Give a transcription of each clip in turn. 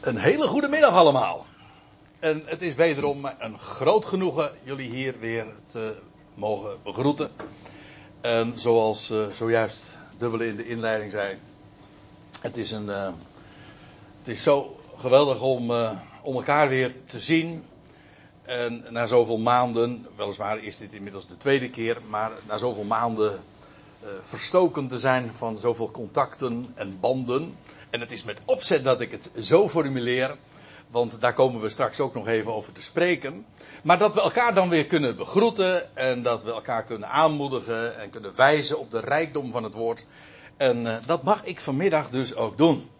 Een hele goede middag allemaal. En het is wederom een groot genoegen jullie hier weer te mogen begroeten. En zoals uh, zojuist dubbele in de inleiding zei. Het is, een, uh, het is zo geweldig om, uh, om elkaar weer te zien. En na zoveel maanden, weliswaar is dit inmiddels de tweede keer, maar na zoveel maanden verstoken te zijn van zoveel contacten en banden. En het is met opzet dat ik het zo formuleer. Want daar komen we straks ook nog even over te spreken. Maar dat we elkaar dan weer kunnen begroeten. En dat we elkaar kunnen aanmoedigen. En kunnen wijzen op de rijkdom van het woord. En uh, dat mag ik vanmiddag dus ook doen.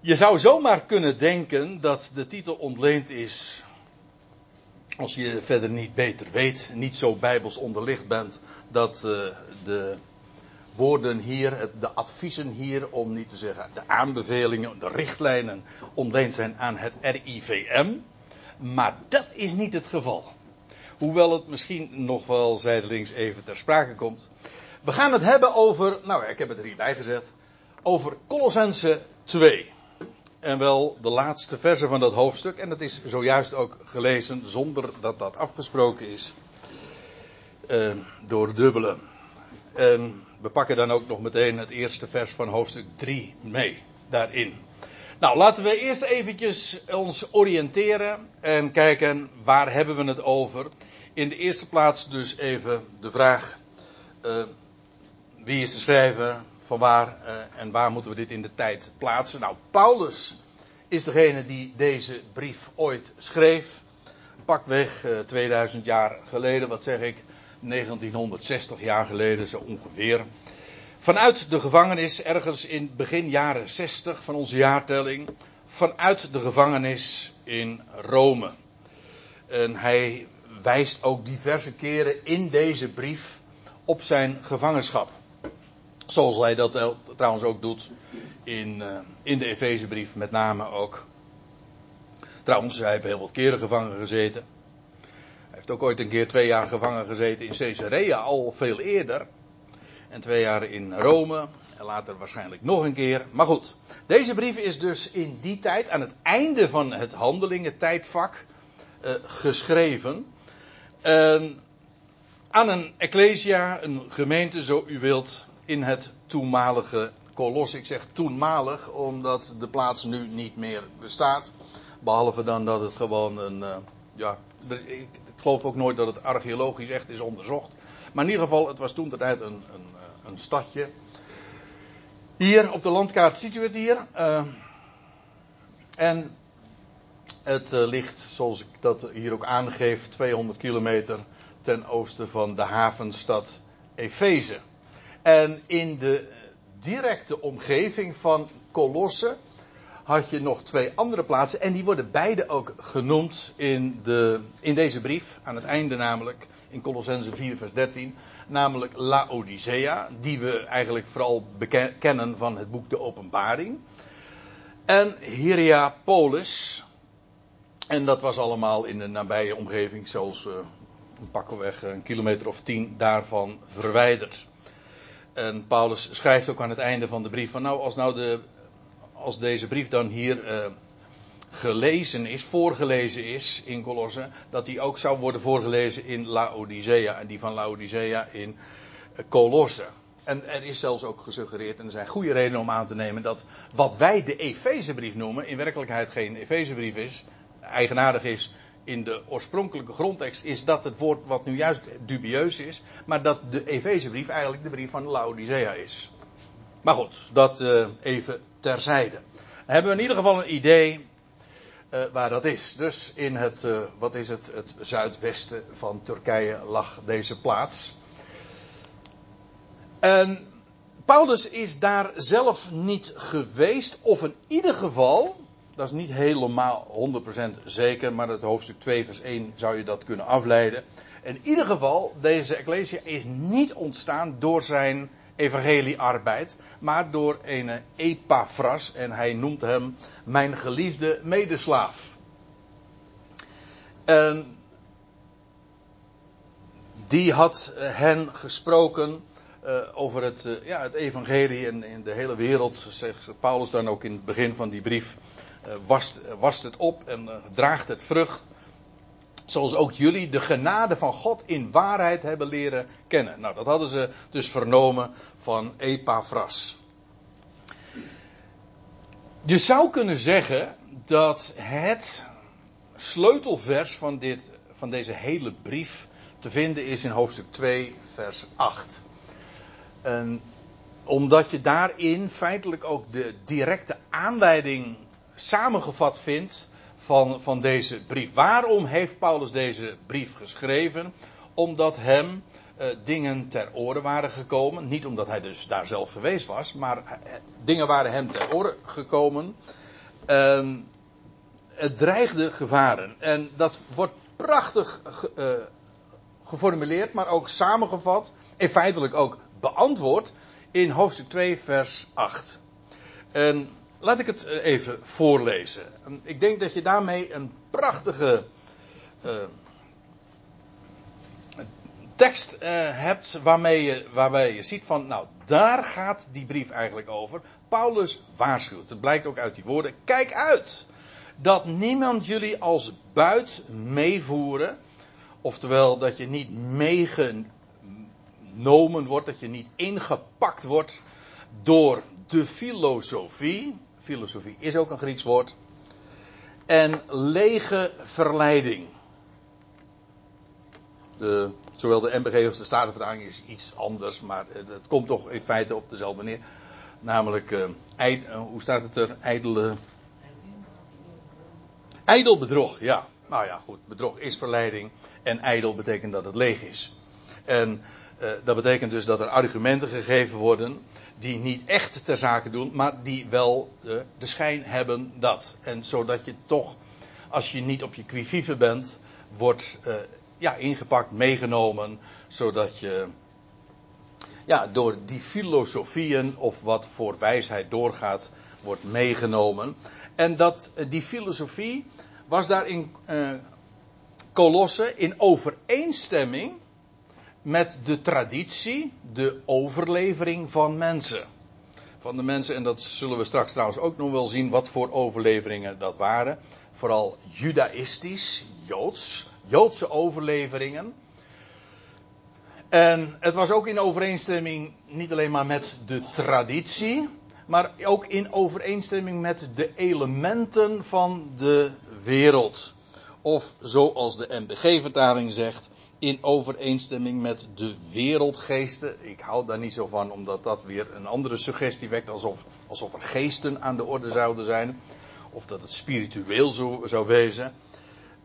Je zou zomaar kunnen denken dat de titel ontleend is. Als je verder niet beter weet, niet zo bijbels onderlicht bent, dat uh, de woorden hier, de adviezen hier, om niet te zeggen de aanbevelingen, de richtlijnen ontleend zijn aan het RIVM. Maar dat is niet het geval. Hoewel het misschien nog wel zijdelings even ter sprake komt. We gaan het hebben over, nou ik heb het er hierbij gezet, over Colossense 2. En wel de laatste verse van dat hoofdstuk. En dat is zojuist ook gelezen zonder dat dat afgesproken is. Uh, door dubbele. En we pakken dan ook nog meteen het eerste vers van hoofdstuk 3 mee daarin. Nou, laten we eerst eventjes ons oriënteren en kijken waar hebben we het over. In de eerste plaats dus even de vraag, uh, wie is de schrijver, van waar uh, en waar moeten we dit in de tijd plaatsen. Nou, Paulus is degene die deze brief ooit schreef. Pakweg uh, 2000 jaar geleden, wat zeg ik, 1960 jaar geleden zo ongeveer. Vanuit de gevangenis, ergens in begin jaren 60 van onze jaartelling. Vanuit de gevangenis in Rome. En hij wijst ook diverse keren in deze brief op zijn gevangenschap. Zoals hij dat trouwens ook doet in, uh, in de Efezebrief, met name ook. Trouwens, hij heeft heel wat keren gevangen gezeten heeft ook ooit een keer twee jaar gevangen gezeten in Caesarea, al veel eerder. En twee jaar in Rome. En later waarschijnlijk nog een keer. Maar goed, deze brief is dus in die tijd, aan het einde van het handelingen tijdvak, uh, geschreven. Aan een ecclesia, een gemeente, zo u wilt, in het toenmalige Kolos. Ik zeg toenmalig, omdat de plaats nu niet meer bestaat. Behalve dan dat het gewoon een, uh, ja, ik geloof ook nooit dat het archeologisch echt is onderzocht. Maar in ieder geval, het was toen de tijd een, een, eh, een stadje. Hier op de landkaart ziet u het hier. Uh, en het uh, ligt, zoals ik dat hier ook aangeef, 200 kilometer ten oosten van de havenstad Efeze. En in de directe omgeving van Colosse had je nog twee andere plaatsen. En die worden beide ook genoemd in, de, in deze brief. Aan het einde namelijk. In Colossense 4 vers 13. Namelijk Laodicea. Die we eigenlijk vooral kennen van het boek De Openbaring. En Hierapolis. En dat was allemaal in de nabije omgeving. Zelfs uh, pakken weg een kilometer of tien daarvan verwijderd. En Paulus schrijft ook aan het einde van de brief van nou als nou de als deze brief dan hier uh, gelezen is, voorgelezen is in Colosse, dat die ook zou worden voorgelezen in Laodicea en die van Laodicea in uh, Colosse. En er is zelfs ook gesuggereerd, en er zijn goede redenen om aan te nemen, dat wat wij de Efezebrief noemen, in werkelijkheid geen Efezebrief is, eigenaardig is in de oorspronkelijke grondtekst, is dat het woord wat nu juist dubieus is, maar dat de Efezebrief eigenlijk de brief van Laodicea is. Maar goed, dat uh, even terzijde. Dan hebben we in ieder geval een idee uh, waar dat is. Dus in het, uh, wat is het, het zuidwesten van Turkije lag deze plaats. En Paulus is daar zelf niet geweest, of in ieder geval, dat is niet helemaal 100% zeker, maar het hoofdstuk 2 vers 1 zou je dat kunnen afleiden. In ieder geval, deze Ecclesia is niet ontstaan door zijn evangeliearbeid, maar door een Epaphras en hij noemt hem mijn geliefde medeslaaf. En die had hen gesproken uh, over het, uh, ja, het evangelie en in de hele wereld, zegt Paulus dan ook in het begin van die brief, uh, wast, het op en draagt het vrucht. Zoals ook jullie de genade van God in waarheid hebben leren kennen. Nou, dat hadden ze dus vernomen van Epaphras. Je zou kunnen zeggen dat het sleutelvers van, dit, van deze hele brief te vinden is in hoofdstuk 2, vers 8. En omdat je daarin feitelijk ook de directe aanleiding samengevat vindt van, van deze brief. Waarom heeft Paulus deze brief geschreven? Omdat hem uh, dingen ter oren waren gekomen. Niet omdat hij dus daar zelf geweest was, maar uh, dingen waren hem ter oren gekomen. Uh, het dreigde gevaren. En dat wordt prachtig eh, geformuleerd, maar ook samengevat. En feitelijk ook beantwoord in hoofdstuk 2, vers 8. En laat ik het eh, even voorlezen. Ik denk dat je daarmee een prachtige uh, tekst uh, hebt waarmee je, waarbij je ziet van, nou, daar gaat die brief eigenlijk over. Paulus waarschuwt. Het blijkt ook uit die woorden. Kijk uit dat niemand jullie als buit meevoeren. Oftewel dat je niet meegenomen wordt, dat je niet ingepakt wordt door de filosofie. Filosofie is ook een Grieks woord. En lege verleiding. De, zowel de MBG als de Statenvertaling is iets anders, maar het, komt toch in feite op dezelfde neer. Namelijk, ijd, uh, hoe staat het er? Ijdele. Ijdel bedrog, ja. Nou ja, goed. Bedrog is verleiding. En ijdel betekent dat het leeg is. En uh, dat betekent dus dat er argumenten gegeven worden. Die niet echt ter zake doen, maar die wel de, de schijn hebben dat. En zodat je toch, als je niet op je quivive bent, wordt ja, ingepakt, meegenomen, zodat je ja, door die filosofieën of wat voor wijsheid doorgaat, wordt meegenomen. En dat die filosofie was daar in uh, in overeenstemming met de traditie, de overlevering van mensen. Van de mensen, en dat zullen we straks trouwens ook nog wel zien, wat voor overleveringen dat waren. Vooral judaïstisch, joods, Joodse overleveringen. En het was ook in overeenstemming niet alleen maar met de traditie, maar ook in overeenstemming met de elementen van de wereld. Of zoals de MBG-vertaling zegt, in overeenstemming met de wereldgeesten. Ik hou daar niet zo van, omdat dat weer een andere suggestie wekt, alsof, alsof er geesten aan de orde zouden zijn. Of dat het spiritueel zou, zou wezen.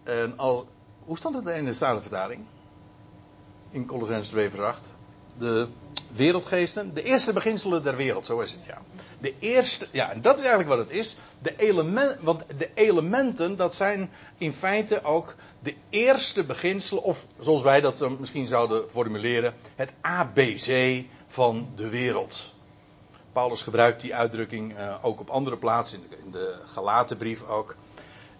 En al, hoe stond het in de Statenvertaling? In Colossens 2 vers 8. De wereldgeesten, de eerste beginselen der wereld, zo is het ja. De eerste, ja, en dat is eigenlijk wat het is. De element, want de elementen, dat zijn in feite ook de eerste beginselen, of zoals wij dat misschien zouden formuleren, het ABC van de wereld. Paulus gebruikt die uitdrukking uh, ook op andere plaatsen, in de, in de Galatenbrief ook.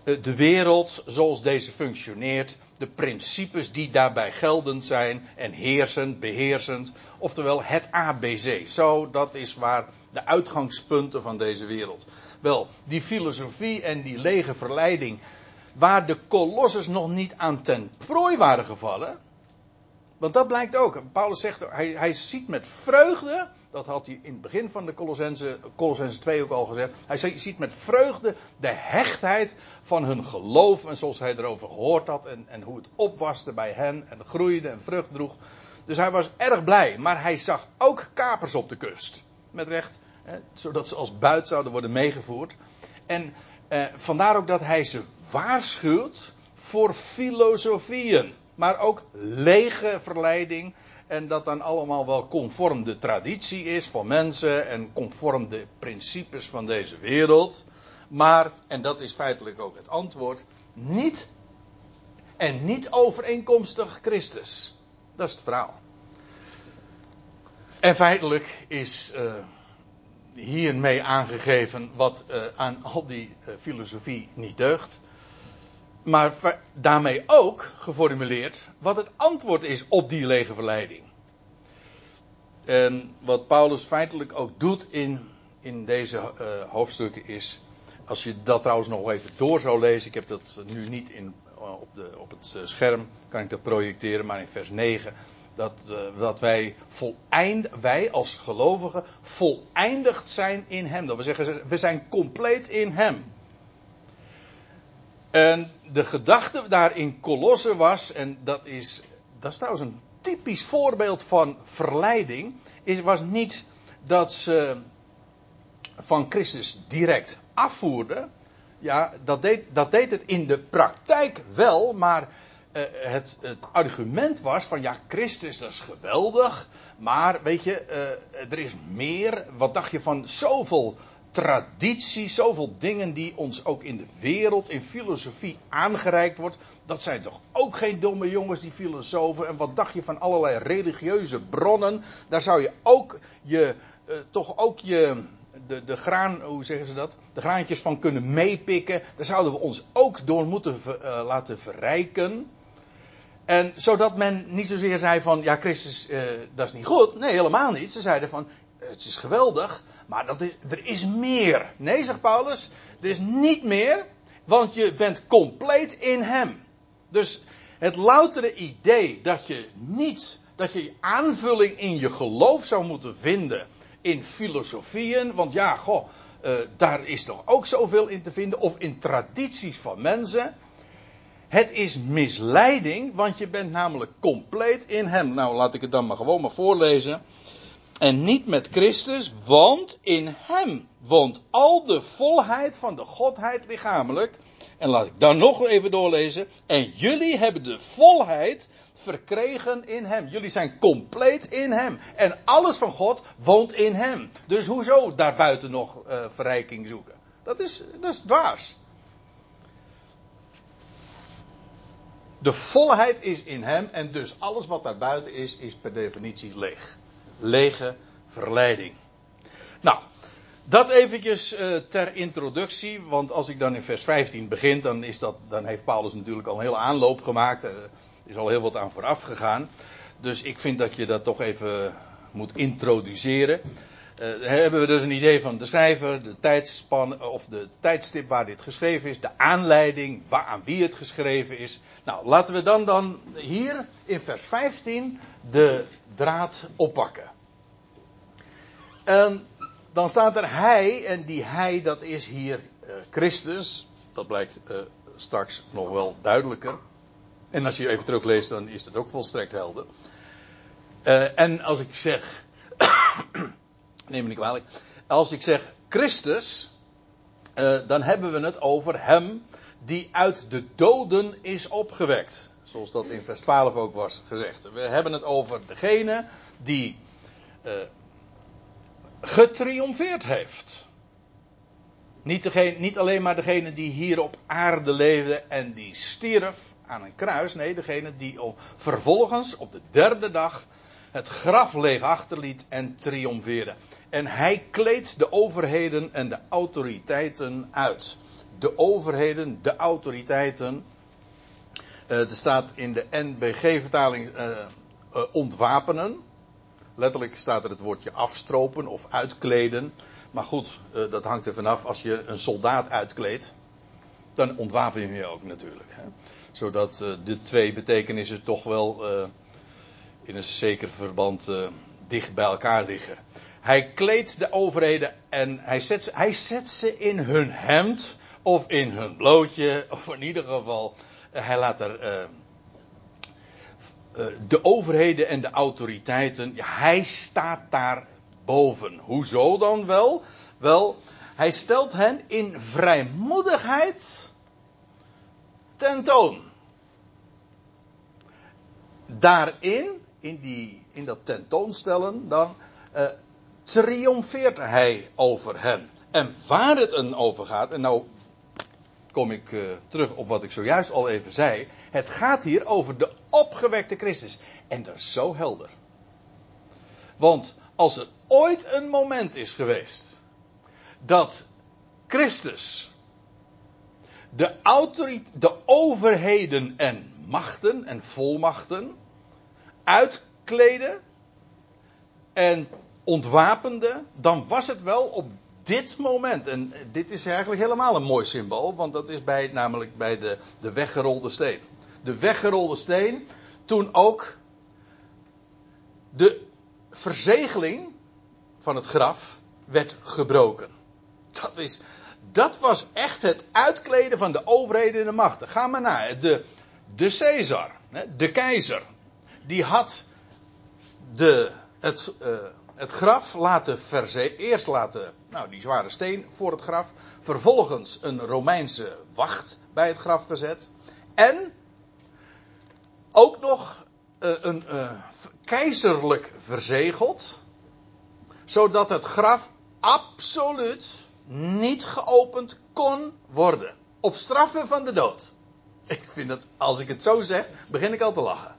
Uh, de wereld zoals deze functioneert, de principes die daarbij geldend zijn en heersend, beheersend, oftewel het ABC. Zo, dat is waar de uitgangspunten van deze wereld. Wel, die filosofie en die lege verleiding, waar de kolossus nog niet aan ten prooi waren gevallen, want dat blijkt ook. Paulus zegt, hij, hij ziet met vreugde, dat had hij in het begin van de Colossense, Colossense 2 ook al gezegd. Hij ziet met vreugde de hechtheid van hun geloof en zoals hij erover gehoord had en, en hoe het opwaste bij hen en groeide en vrucht droeg. Dus hij was erg blij, maar hij zag ook kapers op de kust. Met recht, hè, zodat ze als buit zouden worden meegevoerd. En eh, vandaar ook dat hij ze waarschuwt voor filosofieën maar ook lege verleiding. En dat dan allemaal wel conform de traditie is van mensen en conform de principes van deze wereld. Maar, en dat is feitelijk ook het antwoord, niet en niet overeenkomstig Christus. Dat is het verhaal. En feitelijk is uh, hiermee aangegeven wat uh, aan al die uh, filosofie niet deugt maar daarmee ook geformuleerd wat het antwoord is op die lege verleiding. En wat Paulus feitelijk ook doet in, in deze uh, hoofdstukken is Als je dat trouwens nog even door zou lezen, ik heb dat nu niet in, op, de, op het scherm, kan ik dat projecteren, maar in vers 9 dat, dat wij, voleind, wij als gelovigen voleindigd zijn in Hem. Dat we zeggen, we zijn compleet in Hem. En de gedachte daar in Colosse was, en dat is, dat is trouwens een typisch voorbeeld van verleiding, is, was niet dat ze van Christus direct afvoerden. Ja, dat deed, dat deed het in de praktijk wel, maar uh, het, het, argument was van ja, Christus dat is geweldig, maar weet je, uh, er is meer. Wat dacht je van zoveel traditie, zoveel dingen die ons ook in de wereld, in filosofie aangereikt wordt. Dat zijn toch ook geen domme jongens, die filosofen. En wat dacht je van allerlei religieuze bronnen? Daar zou je ook je, uh, toch ook je, de, de graan, hoe zeggen ze dat? De graantjes van kunnen meepikken. Daar zouden we ons ook door moeten uh, laten verrijken. En zodat men niet zozeer zei van, ja, Christus, uh, dat is niet goed. Nee, helemaal niet. Ze zeiden van, het is geweldig, maar dat is, er is meer. Nee, zegt Paulus, er is niet meer, want je bent compleet in Hem. Dus het loutere idee dat je niet, dat je aanvulling in je geloof zou moeten vinden in filosofieën, want ja, goh, uh, daar is toch ook zoveel in te vinden, of in tradities van mensen. Het is misleiding, want je bent namelijk compleet in Hem. Nou, laat ik het dan maar gewoon maar voorlezen. En niet met Christus, want in Hem woont al de volheid van de Godheid lichamelijk. En laat ik dan nog even doorlezen. En jullie hebben de volheid verkregen in Hem. Jullie zijn compleet in Hem. En alles van God woont in Hem. Dus hoezo daarbuiten nog uh, verrijking zoeken? Dat is, dat is dwaas. De volheid is in hem en dus alles wat daarbuiten is, is per definitie leeg. Lege verleiding. Nou, dat eventjes uh, ter introductie, want als ik dan in vers 15 begin, dan, is dat, dan heeft Paulus natuurlijk al een hele aanloop gemaakt. Er is al heel wat aan vooraf gegaan. Dus ik vind dat je dat toch even moet introduceren. Uh, hebben we dus een idee van de schrijver, de tijdspan, of de tijdstip waar dit geschreven is, de aanleiding, waar, aan wie het geschreven is. Nou, laten we dan, dan hier in vers 15 de draad oppakken. En dan staat er hij, en die hij dat is hier uh, Christus. Dat blijkt straks nog wel duidelijker. En als je even terugleest, dan is het ook volstrekt helder. En als ik zeg, neem me niet kwalijk, als ik zeg Christus, dan hebben we het over hem die uit de doden is opgewekt. Zoals dat in vers 12 ook was gezegd. We hebben het over degene die uh, getriomfeerd heeft. Niet, degene, niet alleen maar degene die hier op aarde leefde en die stierf aan een kruis. Nee, degene die op, vervolgens op de derde dag het graf leeg achterliet en triomfeerde. En hij kleedt de overheden en de autoriteiten uit de overheden, de autoriteiten. Uh, er staat in de NBG-vertaling uh, uh, ontwapenen. Letterlijk staat er het woordje afstropen of uitkleden. Maar goed, dat hangt er vanaf. Als je een soldaat uitkleedt, dan ontwapen je je ook natuurlijk. Hè. Zodat de twee betekenissen toch wel in een zeker verband dicht bij elkaar liggen. Hij kleedt de overheden en hij zet, ze, hij zet ze in hun hemd of in hun blootje, of in ieder geval, uh, hij laat er uh, de overheden en de autoriteiten, hij staat daar boven. Hoezo dan wel? Wel, hij stelt hen in vrijmoedigheid tentoon. Daarin, in, in dat tentoonstellen, dan triomfeert hij over hen. En waar het een over gaat, en nou kom ik uh, terug op wat ik zojuist al even zei. Het gaat hier over de opgewekte Christus. En dat is zo helder. Want als er ooit een moment is geweest dat Christus de, autoriteit, de overheden en machten en volmachten uitkleden en ontwapende, dan was het wel op dit moment, en dit is eigenlijk helemaal een mooi symbool, want dat is bij, namelijk bij de, de weggerolde steen. De weggerolde steen, toen ook de verzegeling van het graf werd gebroken. Dat, is, dat was echt het uitkleden van de overheden en de machten. Ga maar naar. De, de Caesar, de keizer, die had de, het, uh, het graf laten verze eerst laten, nou die zware steen voor het graf, vervolgens een Romeinse wacht bij het graf gezet en ook nog uh, een uh, keizerlijk verzegeld, zodat het graf absoluut niet geopend kon worden. Op straffen van de dood. Ik vind dat, als ik het zo zeg, begin ik al te lachen.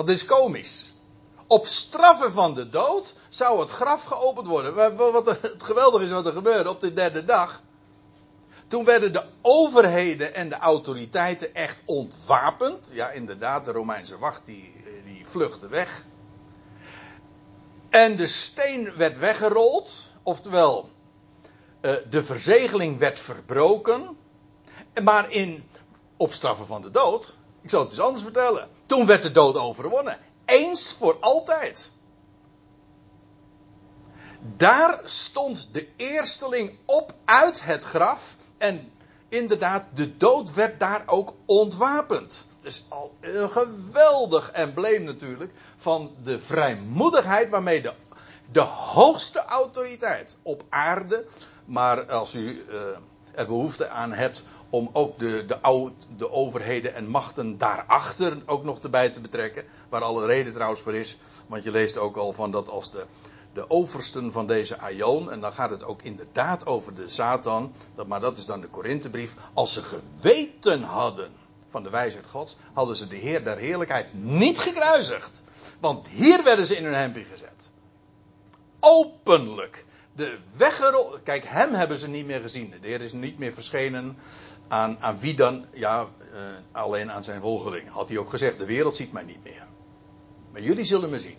Want dit is komisch. Op straffen van de dood zou het graf geopend worden. Wat het geweldige is wat er gebeurde op de derde dag. Toen werden de overheden en de autoriteiten echt ontwapend. Ja, inderdaad, de Romeinse wacht die, die vluchtte weg. En de steen werd weggerold. Oftewel, eh, de verzegeling werd verbroken. Maar in opstraffen van de dood. Ik zal het eens anders vertellen. Toen werd de dood overwonnen. Eens voor altijd. Daar stond de eersteling op uit het graf. En inderdaad, de dood werd daar ook ontwapend. Het is al een geweldig embleem natuurlijk van de vrijmoedigheid waarmee de, de hoogste autoriteit op aarde. Maar als u uh, er behoefte aan hebt om ook de, de, de overheden en machten daarachter ook nog erbij te betrekken. Waar alle reden trouwens voor is. Want je leest ook al van dat als de, de oversten van deze Aion, en dan gaat het ook inderdaad over de Satan, dat, maar dat is dan de Korinthebrief, als ze geweten hadden van de wijsheid Gods, hadden ze de Heer der Heerlijkheid niet gekruisigd. Want hier werden ze in hun hempie gezet. Openlijk. De weggerol. Kijk, hem hebben ze niet meer gezien. De Heer is niet meer verschenen aan, wie dan? Ja, uh, alleen aan zijn volgeling. Had hij ook gezegd: de wereld ziet mij niet meer. Maar jullie zullen me zien.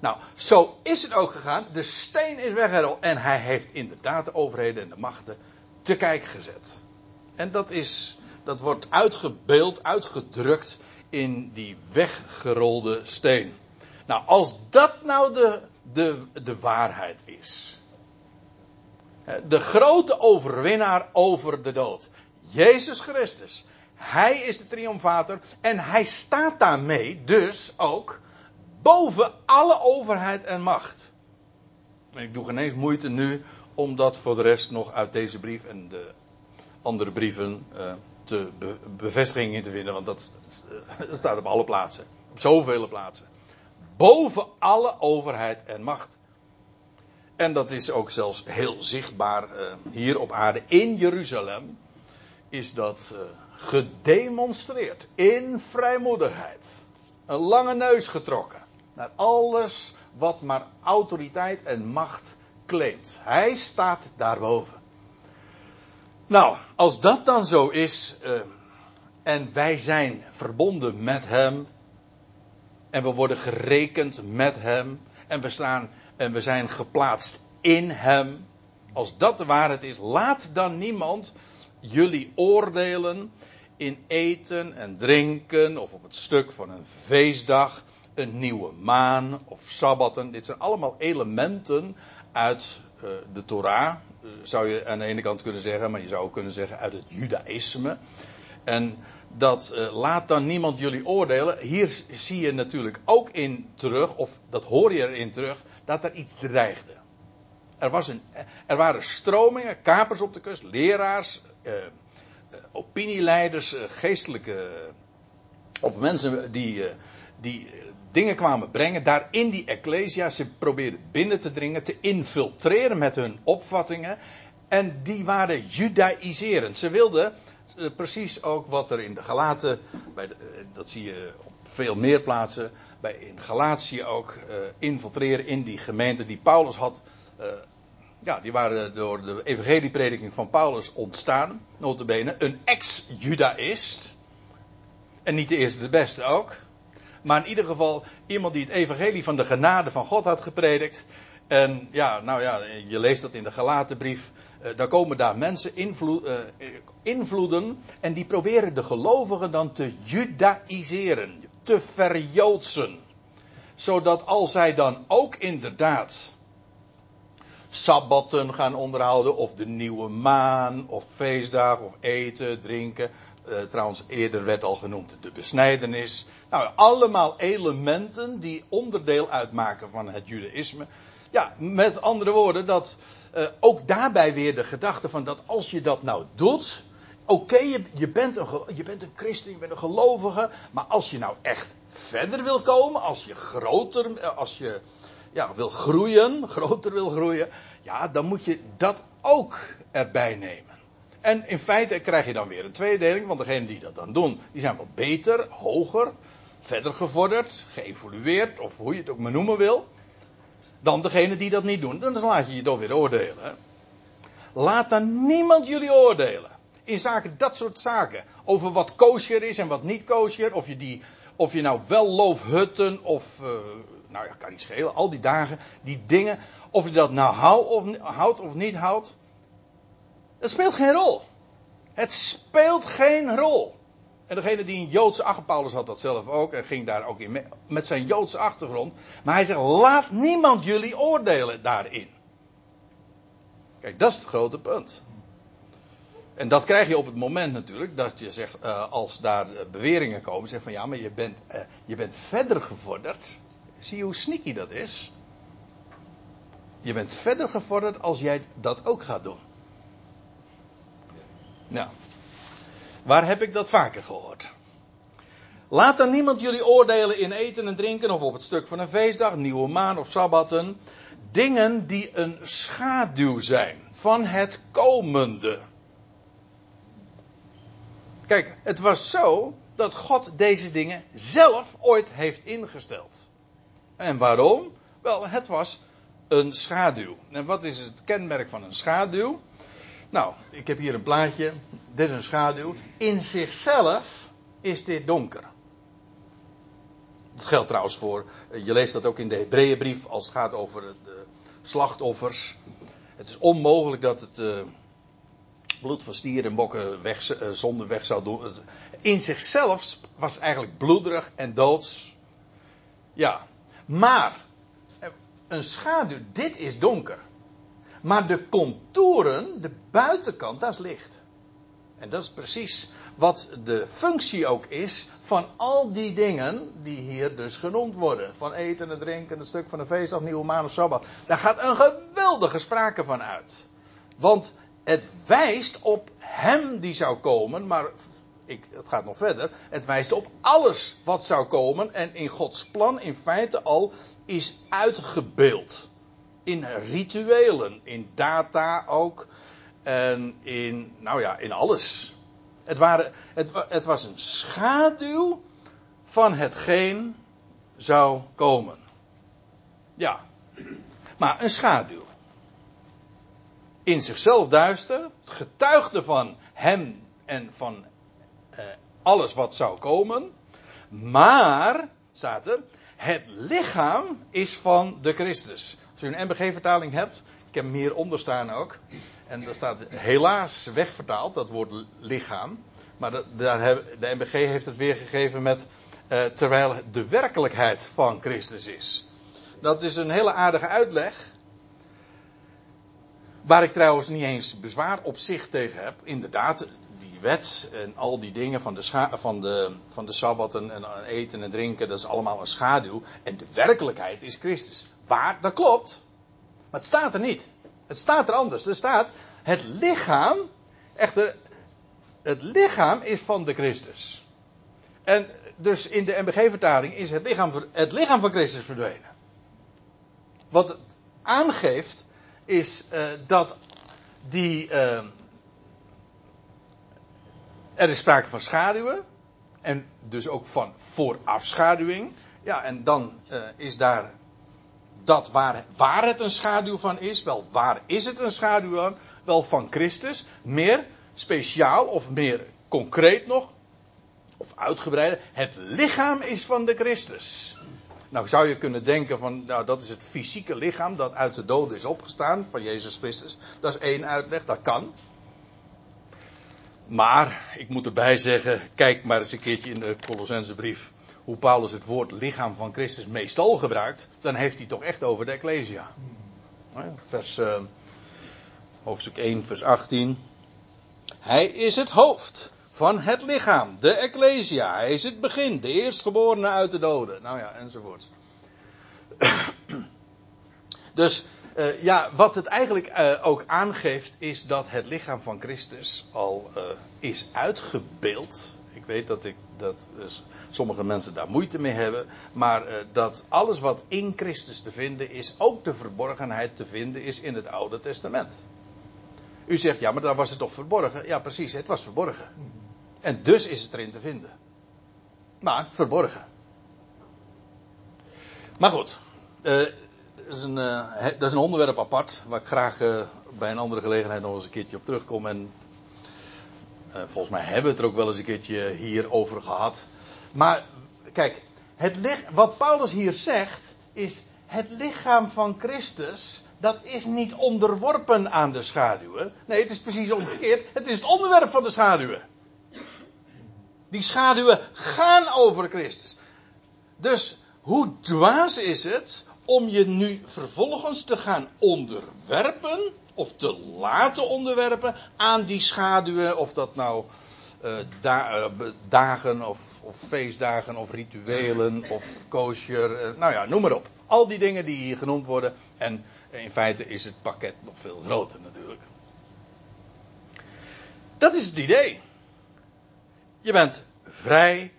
Nou, zo is het ook gegaan. De steen is weggerold. En hij heeft inderdaad de overheden en de machten te kijk gezet. En dat, is, dat wordt uitgebeeld, uitgedrukt in die weggerolde steen. Nou, als dat nou de, de, de waarheid is. De grote overwinnaar over de dood. Jezus Christus. Hij is de triomfator en hij staat daarmee dus ook boven alle overheid en macht. ik doe geen eens moeite nu om dat voor de rest nog uit deze brief en de andere brieven uh, te be bevestiging in te vinden, want dat, dat, staat op alle plaatsen, op zoveel plaatsen. Boven alle overheid en macht. En dat is ook zelfs heel zichtbaar uh, hier op aarde in Jeruzalem is dat uh, gedemonstreerd in vrijmoedigheid. Een lange neus getrokken naar alles wat maar autoriteit en macht claimt. Hij staat daarboven. Nou, als dat dan zo is uh, en wij zijn verbonden met Hem en we worden gerekend met Hem en we staan en we zijn geplaatst in Hem. Als dat de waarheid is, laat dan niemand jullie oordelen in eten en drinken of op het stuk van een feestdag, een nieuwe maan of sabbatten. Dit zijn allemaal elementen uit uh, de Torah, uh, zou je aan de ene kant kunnen zeggen, maar je zou ook kunnen zeggen uit het Judaïsme. En dat uh, laat dan niemand jullie oordelen. Hier zie je natuurlijk ook in terug, of dat hoor je erin terug, dat er iets dreigde. Er, was een, er waren stromingen, kapers op de kust, leraars, uh, opinieleiders, uh, geestelijke. of mensen die, die dingen kwamen brengen. Daar in die Ecclesia. Ze probeerden binnen te dringen, te infiltreren met hun opvattingen. En die waren judaïserend. Ze wilden precies ook wat er in de Galaten. Bij dat zie je op veel meer plaatsen. Bij, in Galatië ook infiltreren in die gemeente die Paulus had ja, die waren door de evangelieprediking van Paulus ontstaan. Notabene een ex-judaïst. En niet de eerste de beste ook. Maar in ieder geval iemand die het evangelie van de genade van God had gepredikt. En ja, nou ja, je leest dat in de Galatenbrief. Uh, daar komen daar mensen uh, invloeden. En die proberen de gelovigen dan te judaïseren. Te verjoodsen. Zodat als zij dan ook inderdaad sabbatten gaan onderhouden, of de nieuwe maan, of feestdagen, of eten, drinken. Uh, trouwens, eerder werd al genoemd de besnijdenis. Nou, allemaal elementen die onderdeel uitmaken van het judaïsme. Ja, met andere woorden, dat uh, ook daarbij weer de gedachte van dat als je dat nou doet. Oké, je, bent een, je bent een christen, je bent een gelovige. Maar als je nou echt verder wil komen, als je groter, eh, als je ja, wil groeien, groter wil groeien, ja, dan moet je dat ook erbij nemen. En in feite krijg je dan weer een tweedeling, want degenen die dat dan doen, die zijn wel beter, hoger, verder gevorderd, geëvolueerd, of hoe je het ook maar noemen wil, dan degenen die dat niet doen. Dan laat je je toch weer oordelen. Laat dan niemand jullie oordelen. In zaken dat soort zaken. Over wat kosher is en wat niet kosher. Of je, die, of je nou wel loofhutten of uh, nou ja, kan niet schelen. Al die dagen, die dingen. Of je dat nou houdt of, niet houdt. Het speelt geen rol. Het speelt geen rol. En degene die een Joodse achtergrond, Paulus had dat zelf ook en ging daar ook in met zijn Joodse achtergrond. Maar hij zegt, laat niemand jullie oordelen daarin. Kijk, dat is het grote punt. En dat krijg je op het moment natuurlijk dat je zegt, uh, als daar beweringen komen, zeg van ja, maar je bent, uh, je bent verder gevorderd. Zie je hoe sneaky dat is? Je bent verder gevorderd als jij dat ook gaat doen. Nou, waar heb ik dat vaker gehoord? Laat dan niemand jullie oordelen in eten en drinken of op het stuk van een feestdag, nieuwe maan of sabbatten. Dingen die een schaduw zijn van het komende. Kijk, het was zo dat God deze dingen zelf ooit heeft ingesteld. En waarom? Wel, het was een schaduw. En wat is het kenmerk van een schaduw? Nou, ik heb hier een plaatje. Dit is een schaduw. In zichzelf is dit donker. Dat geldt trouwens voor, je leest dat ook in de Hebreeënbrief als het gaat over de slachtoffers. Het is onmogelijk dat het uh, bloed van stieren en bokken weg, zonde weg zou doen. In zichzelf was eigenlijk bloederig en doods. Ja, maar een schaduw, dit is donker. Maar de contouren, de buitenkant, dat is licht. En dat is precies wat de functie ook is van al die dingen die hier dus genoemd worden. Van eten en drinken, het stuk van de feestdag, nieuwe maan of sabbat. Daar gaat een geweldige sprake van uit. Want het wijst op hem die zou komen, maar ik, het gaat nog verder. Het wijst op alles wat zou komen en in Gods plan in feite al is uitgebeeld. In rituelen, in data ook. En in, nou ja, in alles. Het, waren, het, het was een schaduw van hetgeen zou komen. Ja, maar een schaduw. In zichzelf duister, getuigde van hem en van eh, alles wat zou komen. Maar, staat er, het lichaam is van de Christus. Als u een MBG-vertaling hebt, ik heb hem hieronder staan ook. En daar staat helaas wegvertaald, dat woord lichaam. Maar de, daar de MBG heeft het weergegeven met uh, terwijl de werkelijkheid van Christus is. Dat is een hele aardige uitleg. Waar ik trouwens niet eens bezwaar op zich tegen heb. Inderdaad, die wet en al die dingen van de, van de, van de sabbatten en eten en drinken, dat is allemaal een schaduw. En de werkelijkheid is Christus. Waar? Dat klopt. Maar het staat er niet. Het staat er anders. Er staat, het lichaam, echter, het lichaam is van de Christus. En dus in de MBG-vertaling is het lichaam, het lichaam van Christus verdwenen. Wat het aangeeft, is uh, dat die, uh, er is sprake van schaduwen. En dus ook van voorafschaduwing. Ja, en dan uh, is daar dat waar, waar het een schaduw van is. Wel, waar is het een schaduw van? Wel van Christus. Meer speciaal of meer concreet nog. Of uitgebreider. Het lichaam is van de Christus. Nou zou je kunnen denken van, nou dat is het fysieke lichaam dat uit de doden is opgestaan, van Jezus Christus. Dat is één uitleg, dat kan. Maar, ik moet erbij zeggen, kijk maar eens een keertje in de Colossensebrief hoe Paulus het woord lichaam van Christus meestal gebruikt. Dan heeft hij toch echt over de Ecclesia. Vers, uh, hoofdstuk 1, vers 18. Hij is het hoofd van het lichaam, de Ecclesia. Hij is het begin, de eerstgeborene uit de doden. Nou ja, enzovoort. dus uh, ja, wat het eigenlijk uh, ook aangeeft, is dat het lichaam van Christus al uh, is uitgebeeld. Ik weet dat, ik, dat sommige mensen daar moeite mee hebben. Maar dat alles wat in Christus te vinden is, ook de verborgenheid te vinden is in het Oude Testament. U zegt, ja, maar daar was het toch verborgen? Ja, precies, het was verborgen. En dus is het erin te vinden. Maar verborgen. Maar goed, is een, uh, dat is een onderwerp apart, waar ik graag uh, bij een andere gelegenheid nog eens een keertje op terugkom. En volgens mij hebben we het er ook wel eens een keertje hier over gehad. Maar kijk, het wat Paulus hier zegt, is het lichaam van Christus dat is niet onderworpen aan de schaduwen. Nee, het is precies omgekeerd. Het is het onderwerp van de schaduwen. Die schaduwen gaan over Christus. Dus hoe dwaas is het om je nu vervolgens te gaan onderwerpen, of te laten onderwerpen aan die schaduwen, of dat nou da uh, dagen of, of, feestdagen of rituelen of kosher, uh, nou ja, noem maar op. Al die dingen die hier genoemd worden. En in feite is het pakket nog veel groter natuurlijk. Dat is het idee. Je bent vrij.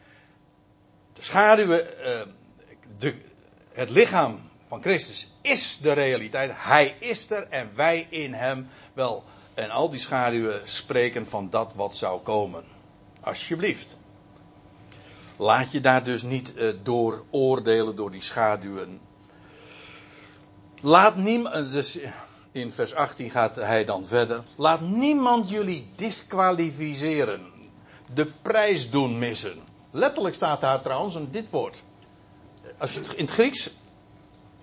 De schaduwen, eh, de, het lichaam van Christus is de realiteit. Hij is er en wij in hem. Wel, en al die schaduwen spreken van dat wat zou komen. Alsjeblieft. Laat je daar dus niet uh, door oordelen door die schaduwen. Laat niemand, dus in vers 18 gaat hij dan verder. Laat niemand jullie disqualificeren de prijs doen missen. Letterlijk staat daar trouwens dit woord. Als je het in het Grieks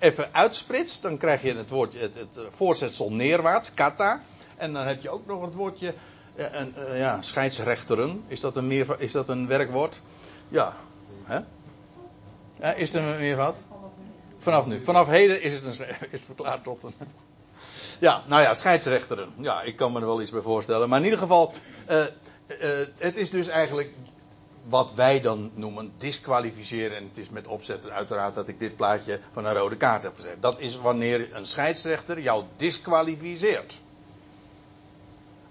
even uitspritst, dan krijg je het woordje, het, het voorzetsel neerwaarts, kata. En dan heb je ook nog het woordje, eh, een, uh, ja, scheidsrechteren. Is dat een, meer, is dat een werkwoord? Ja. Hè? ja is er een meervoud? Vanaf nu. Vanaf heden is het een, is verklaard tot een. Ja, nou ja, scheidsrechteren. Ja, ik kan me er wel iets bij voorstellen. Maar in ieder geval, het is dus eigenlijk wat wij dan noemen disqualificeren. En het is met opzet uiteraard dat ik dit plaatje van een rode kaart heb gezet. Dat is wanneer een scheidsrechter jou disqualificeert.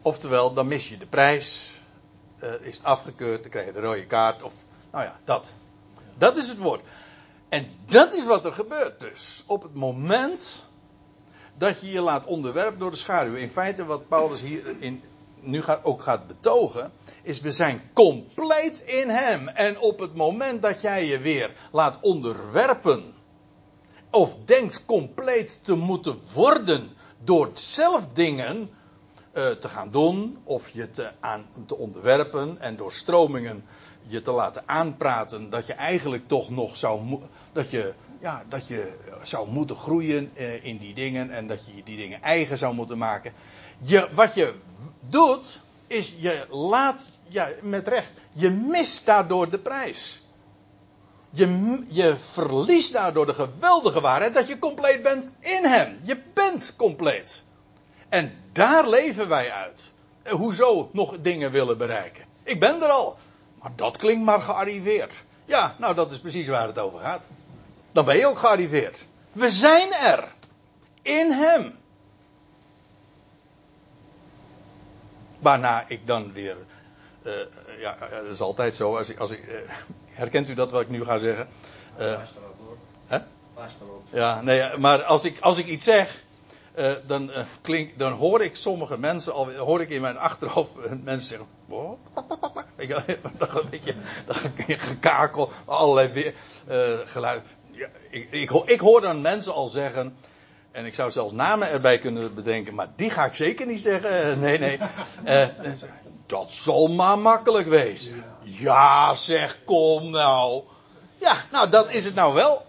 Oftewel, dan mis je de prijs. Uh, is het afgekeurd, dan krijg je de rode kaart. Of, nou ja, dat. Dat is het woord. En dat is wat er gebeurt dus. Op het moment dat je je laat onderwerpen door de schaduw. In feite wat Paulus hier in nu ook gaat betogen, is we zijn compleet in Hem. En op het moment dat jij je weer laat onderwerpen, of denkt compleet te moeten worden door zelf dingen uh, te gaan doen, of je te, aan, te onderwerpen en door stromingen je te laten aanpraten, dat je eigenlijk toch nog zou, dat je, ja, dat je zou moeten groeien uh, in die dingen en dat je die dingen eigen zou moeten maken. Je, wat je doet, is je laat, ja, met recht, je mist daardoor de prijs. Je, je verliest daardoor de geweldige waarheid dat je compleet bent in Hem. Je bent compleet. En daar leven wij uit. Hoezo nog dingen willen bereiken? Ik ben er al. Maar dat klinkt maar gearriveerd. Ja, nou dat is precies waar het over gaat. Dan ben je ook gearriveerd. We zijn er. In Hem. Waarna ik dan weer. Uh, ja, dat is altijd zo. Als ik, als ik, uh, herkent u dat wat ik nu ga zeggen? Uh, hè? Ja, nee, maar als ik, als ik iets zeg. dan, klink, dan hoor ik sommige mensen al, hoor ik in mijn achterhoofd mensen zeggen? Ik, dan, weet je, dan gekakel, allerlei weer, geluid. Ja, ik, ik, ik hoor dan mensen al zeggen: en ik zou zelfs namen erbij kunnen bedenken, maar die ga ik zeker niet zeggen. Eh, nee, nee. Uh, dat zal maar makkelijk wezen. Ja, zeg, kom nou. Ja, nou, dat is het nou wel.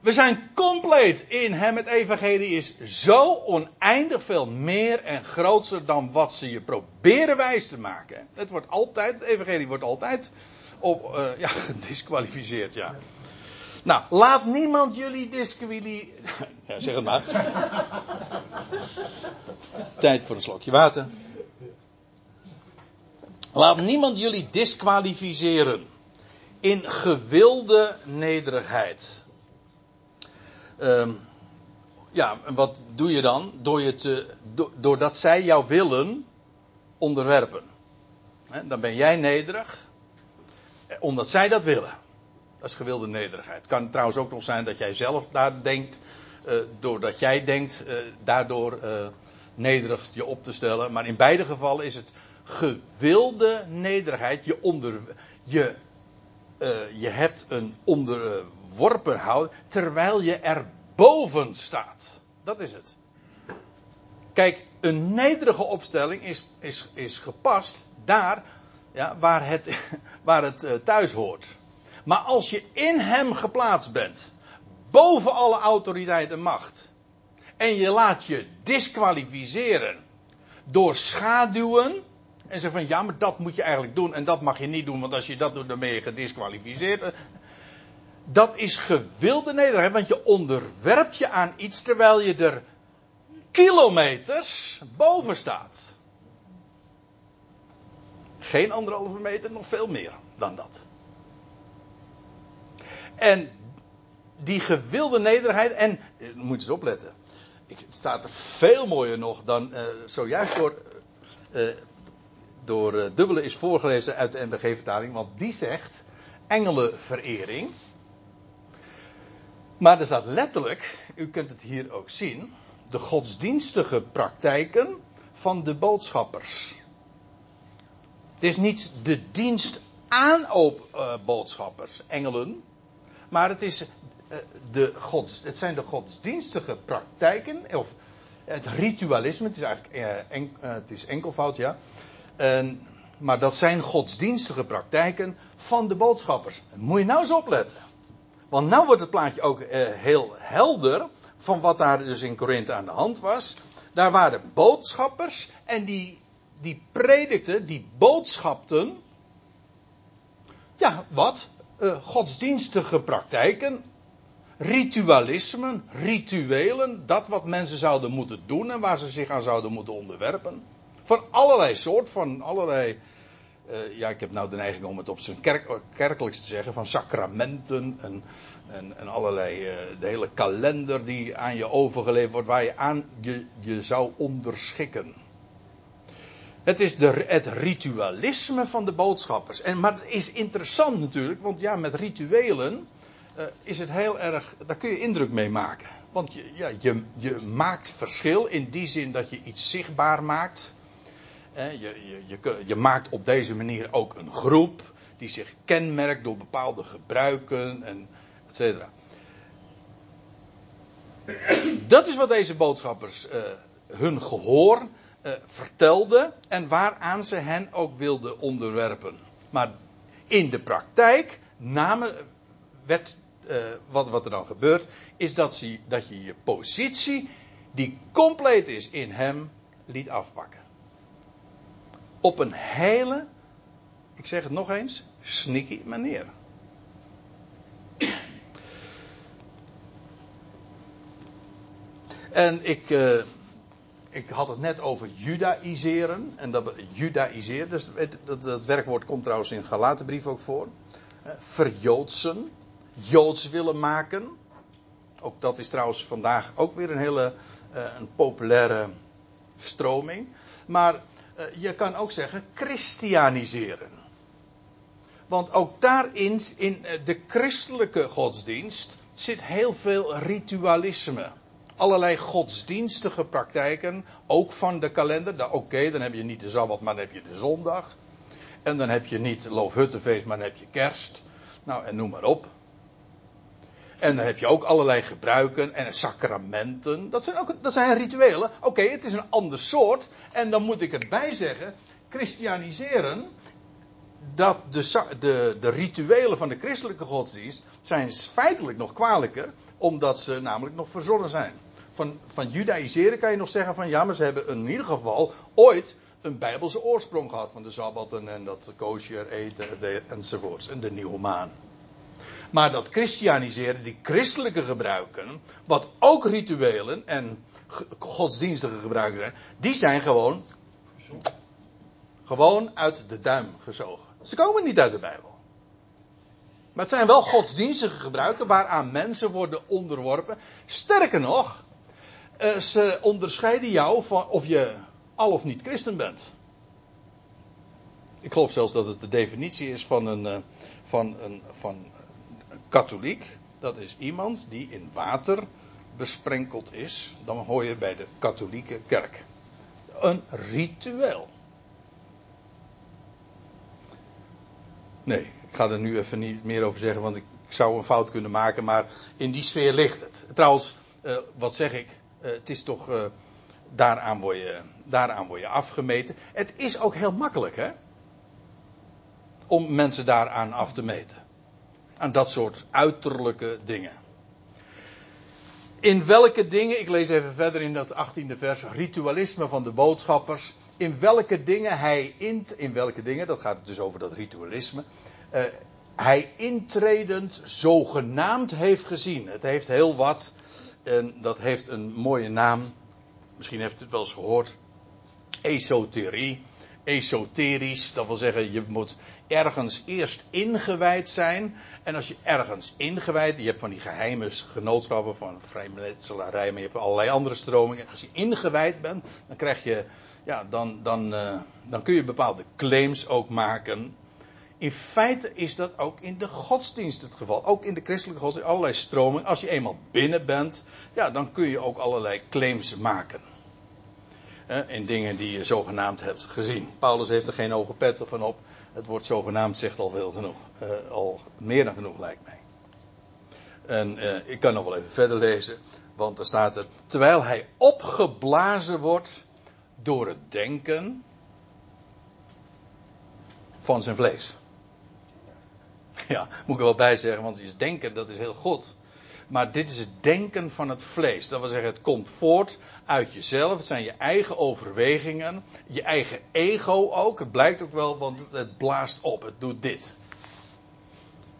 We zijn compleet in hem. Het evangelie is zo oneindig veel meer en groter dan wat ze je proberen wijs te maken. Het wordt altijd, het evangelie wordt altijd op, uh, ja, gedisqualificeerd, ja. Nou, laat niemand jullie disqualificeren. Ja, zeg het maar. Tijd voor een slokje water. Laat niemand jullie disqualificeren in gewilde nederigheid. Um, ja, en wat doe je dan? Door je te, do, doordat zij jou willen onderwerpen. dan ben jij nederig, eh, omdat zij dat willen. Dat is gewilde nederigheid. Het kan trouwens ook nog zijn dat jij zelf daar denkt, uh, doordat jij denkt, uh, daardoor uh, nederig je op te stellen. Maar in beide gevallen is het gewilde nederigheid. Je, onder, je, je hebt een onderworpen houden, terwijl je er boven staat. Dat is het. Kijk, een nederige opstelling is, is, is gepast daar ja, waar het, waar het thuis hoort. Maar als je in hem geplaatst bent, boven alle autoriteit en macht, en je laat je disqualificeren door schaduwen, en zeggen van ja, maar dat moet je eigenlijk doen en dat mag je niet doen, want als je dat doet, dan ben je gedisqualificeerd. Dat is gewilde nederigheid, want je onderwerpt je aan iets terwijl je er kilometers boven staat. Geen anderhalve meter, nog veel meer dan dat. En die gewilde nederigheid, en eh, moet eens opletten. Ik, het staat er veel mooier nog dan uh, zojuist door, uh, door Dubbele is voorgelezen uit de NBG-vertaling, want die zegt engelenverering. Maar er staat letterlijk, u kunt het hier ook zien, de godsdienstige praktijken van de boodschappers. Het is niet de dienst aan boodschappers, engelen, maar het, is, uh, de gods, het zijn de godsdienstige praktijken, of het ritualisme, het is eigenlijk uh, en, uh, het is enkelvoud, ja. Maar dat zijn godsdienstige praktijken van de boodschappers. Moet je nou eens opletten. Want nou wordt het plaatje ook heel helder van wat daar dus in Korinthe aan de hand was. Daar waren boodschappers en die, die predikten, die boodschapten. Ja, wat? Uh, godsdienstige praktijken, ritualismen, rituelen, dat wat mensen zouden moeten doen en waar ze zich aan zouden moeten onderwerpen. Van allerlei soort, van allerlei. Uh, ja, ik heb nou de neiging om het op zijn kerk, kerkelijks te zeggen, van sacramenten en, en, en allerlei. Uh, de hele kalender die aan je overgeleverd wordt, waar je aan je, je zou onderschikken. Het is de, het ritualisme van de boodschappers. En, maar het is interessant natuurlijk, want ja, met rituelen uh, is het heel erg. Daar kun je indruk mee maken. Want je, ja, je, je maakt verschil in die zin dat je iets zichtbaar maakt. Uh, je, je, je, maakt op deze manier ook een groep die zich kenmerkt door bepaalde gebruiken en et cetera. Dat is wat deze boodschappers uh, hun gehoor uh, vertelde en waaraan ze hen ook wilden onderwerpen. Maar in de praktijk namen, werd, uh, wat, wat er dan gebeurt, is dat, ze, dat je je positie, die compleet is in hem, liet afpakken. Op een hele, ik zeg het nog eens, sneaky manier. En ik, uh, ik had het net over judaïseren. En dat judaïseren, dus dat, dat, werkwoord komt trouwens in Galatenbrief ook voor. Uh, verjoodsen, joods willen maken. Ook dat is trouwens vandaag ook weer een hele uh, een populaire stroming. Maar uh, je kan ook zeggen christianiseren. Want ook daarin, in de christelijke godsdienst, zit heel veel ritualisme allerlei godsdienstige praktijken, ook van de kalender. Oké, okay, dan heb je niet de Sabbat, maar dan heb je de zondag. En dan heb je niet Loofhuttenfeest, maar dan heb je kerst. Nou, en noem maar op. En dan heb je ook allerlei gebruiken en sacramenten. Dat zijn, ook, dat zijn rituelen. Oké, het is een ander soort. En dan moet ik erbij zeggen, christianiseren dat de, de, de rituelen van de christelijke godsdienst zijn feitelijk nog kwalijker, omdat ze namelijk nog verzonnen zijn. Van, van judaïseren kan je nog zeggen van ja, maar ze hebben in ieder geval ooit een bijbelse oorsprong gehad van de sabbatten en dat kosher eten enzovoorts en de nieuwe maan. Maar dat christianiseren, die christelijke gebruiken, wat ook rituelen en godsdienstige gebruiken zijn, die zijn gewoon, gewoon uit de duim gezogen. Ze komen niet uit de Bijbel. Maar het zijn wel godsdienstige gebruiken waaraan mensen worden onderworpen. Sterker nog, eh, ze onderscheiden jou van of je al of niet christen bent. Ik geloof zelfs dat het de definitie is van een, eh, van een, van een katholiek. Dat is iemand die in water besprenkeld is. Dan hoor je bij de katholieke kerk. Een ritueel. Nee, ik ga er nu even niet meer over zeggen, want ik, zou een fout kunnen maken, maar in die sfeer ligt het. Trouwens, uh, wat zeg ik? Uh, het is toch. Uh, daaraan, word je, daaraan word je afgemeten. Het is ook heel makkelijk, hè? Om mensen daaraan af te meten. Aan dat soort uiterlijke dingen. In welke dingen, ik lees even verder in dat 18e vers, ritualisme van de boodschappers. In welke dingen hij in, in welke dingen, dat gaat het dus over dat ritualisme. Uh, hij intredend zogenaamd heeft gezien. Het heeft heel wat, en dat heeft een mooie naam. Misschien heeft u het wel eens gehoord. Esoterie. Esoterisch, dat wil zeggen, je moet ergens eerst ingewijd zijn. En als je ergens ingewijd, je hebt van die geheime genootschappen van vrijmetselarij, maar je hebt allerlei andere stromingen. Als je ingewijd bent, dan krijg je, ja, dan, dan, uh, dan kun je bepaalde claims ook maken. In feite is dat ook in de godsdienst het geval. Ook in de christelijke godsdienst, allerlei stromingen. Als je eenmaal binnen bent, ja, dan kun je ook allerlei claims maken. in dingen die je zogenaamd hebt gezien. Paulus heeft er geen ogen pet van op. Het woord zogenaamd zegt al veel genoeg. Uh, al meer dan genoeg lijkt mij. En uh, ik kan nog wel even verder lezen. Want er staat er. Terwijl hij opgeblazen wordt door het denken van zijn vlees. Ja, moet ik er wel bij zeggen, want is denken, dat is heel goed. Maar dit is het denken van het vlees. Dat wil zeggen, het komt voort uit jezelf. Het zijn je eigen overwegingen. Je eigen ego ook. Het blijkt ook wel, want het blaast op. Het doet dit.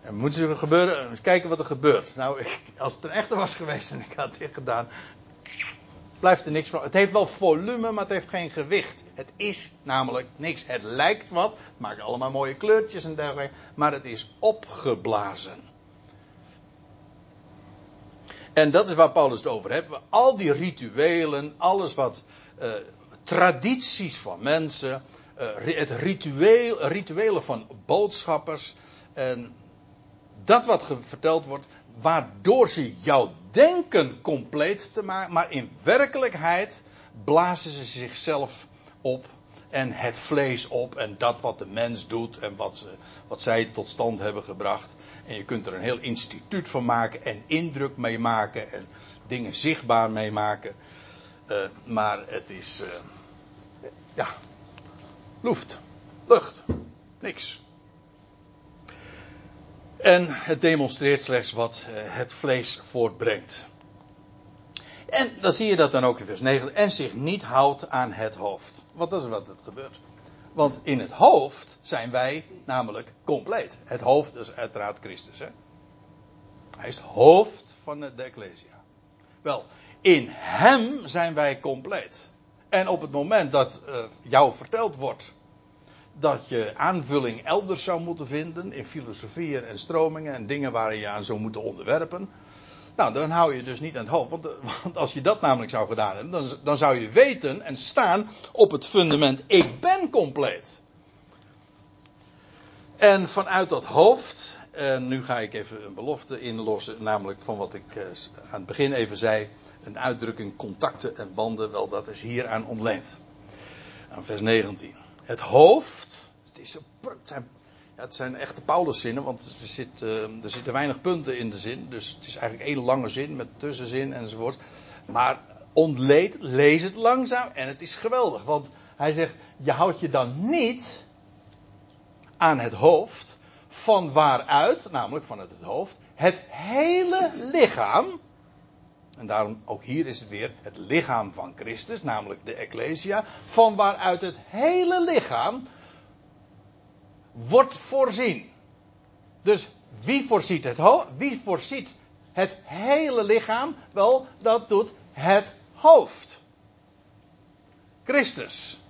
En moet er gebeuren? Eens kijken wat er gebeurt. Nou, ik, als het een echte was geweest en ik had dit gedaan. Blijft er niks van. Het heeft wel volume, maar het heeft geen gewicht. Het is namelijk niks. Het lijkt wat. Het maakt allemaal mooie kleurtjes en dergelijke. Maar het is opgeblazen. En dat is waar Paulus het over heeft. Al die rituelen, alles wat uh, tradities van mensen, uh, het ritueel, rituelen van boodschappers, en dat wat verteld wordt, waardoor ze jouw denken compleet te maken, maar in werkelijkheid blazen ze zichzelf op en het vlees op en dat wat de mens doet en wat, ze, wat zij tot stand hebben gebracht. En je kunt er een heel instituut van maken en indruk mee maken en dingen zichtbaar mee maken. Uh, maar het is, uh, ja, lucht, lucht, niks. En het demonstreert slechts wat uh, het vlees voortbrengt. En dan zie je dat dan ook in vers 9. En zich niet houdt aan het hoofd. Want dat is wat het gebeurt. Want in het hoofd zijn wij namelijk compleet. Het hoofd is uiteraard Christus. Hè? Hij is het hoofd van de Ecclesia. Wel, in hem zijn wij compleet. En op het moment dat uh, jou verteld wordt dat je aanvulling elders zou moeten vinden in filosofieën en stromingen en dingen waar je aan zou moeten onderwerpen, nou, dan hou je dus niet aan het hoofd. Want, want als je dat namelijk zou gedaan hebben, dan, dan zou je weten en staan op het fundament: ik ben compleet. En vanuit dat hoofd, en nu ga ik even een belofte inlossen, namelijk van wat ik eh, aan het begin even zei: een uitdrukking contacten en banden, wel dat is hier aan ontleend. Aan vers 19. Het hoofd, is, het zijn zijn echte Pauluszinnen, want er, zit, uh, er zitten weinig punten in de zin. Dus het is eigenlijk één lange zin met tussenzin enzovoort. Maar ontleed, lees het langzaam en het is geweldig. Want hij zegt, je houdt je dan niet aan het hoofd, van waaruit, namelijk vanuit het hoofd, het hele lichaam, en daarom ook hier is het weer het lichaam van Christus, namelijk de Ecclesia, van waaruit het hele lichaam wordt voorzien. Dus wie voorziet het, wie voorziet het hele lichaam? Wel, dat doet het hoofd. Christus.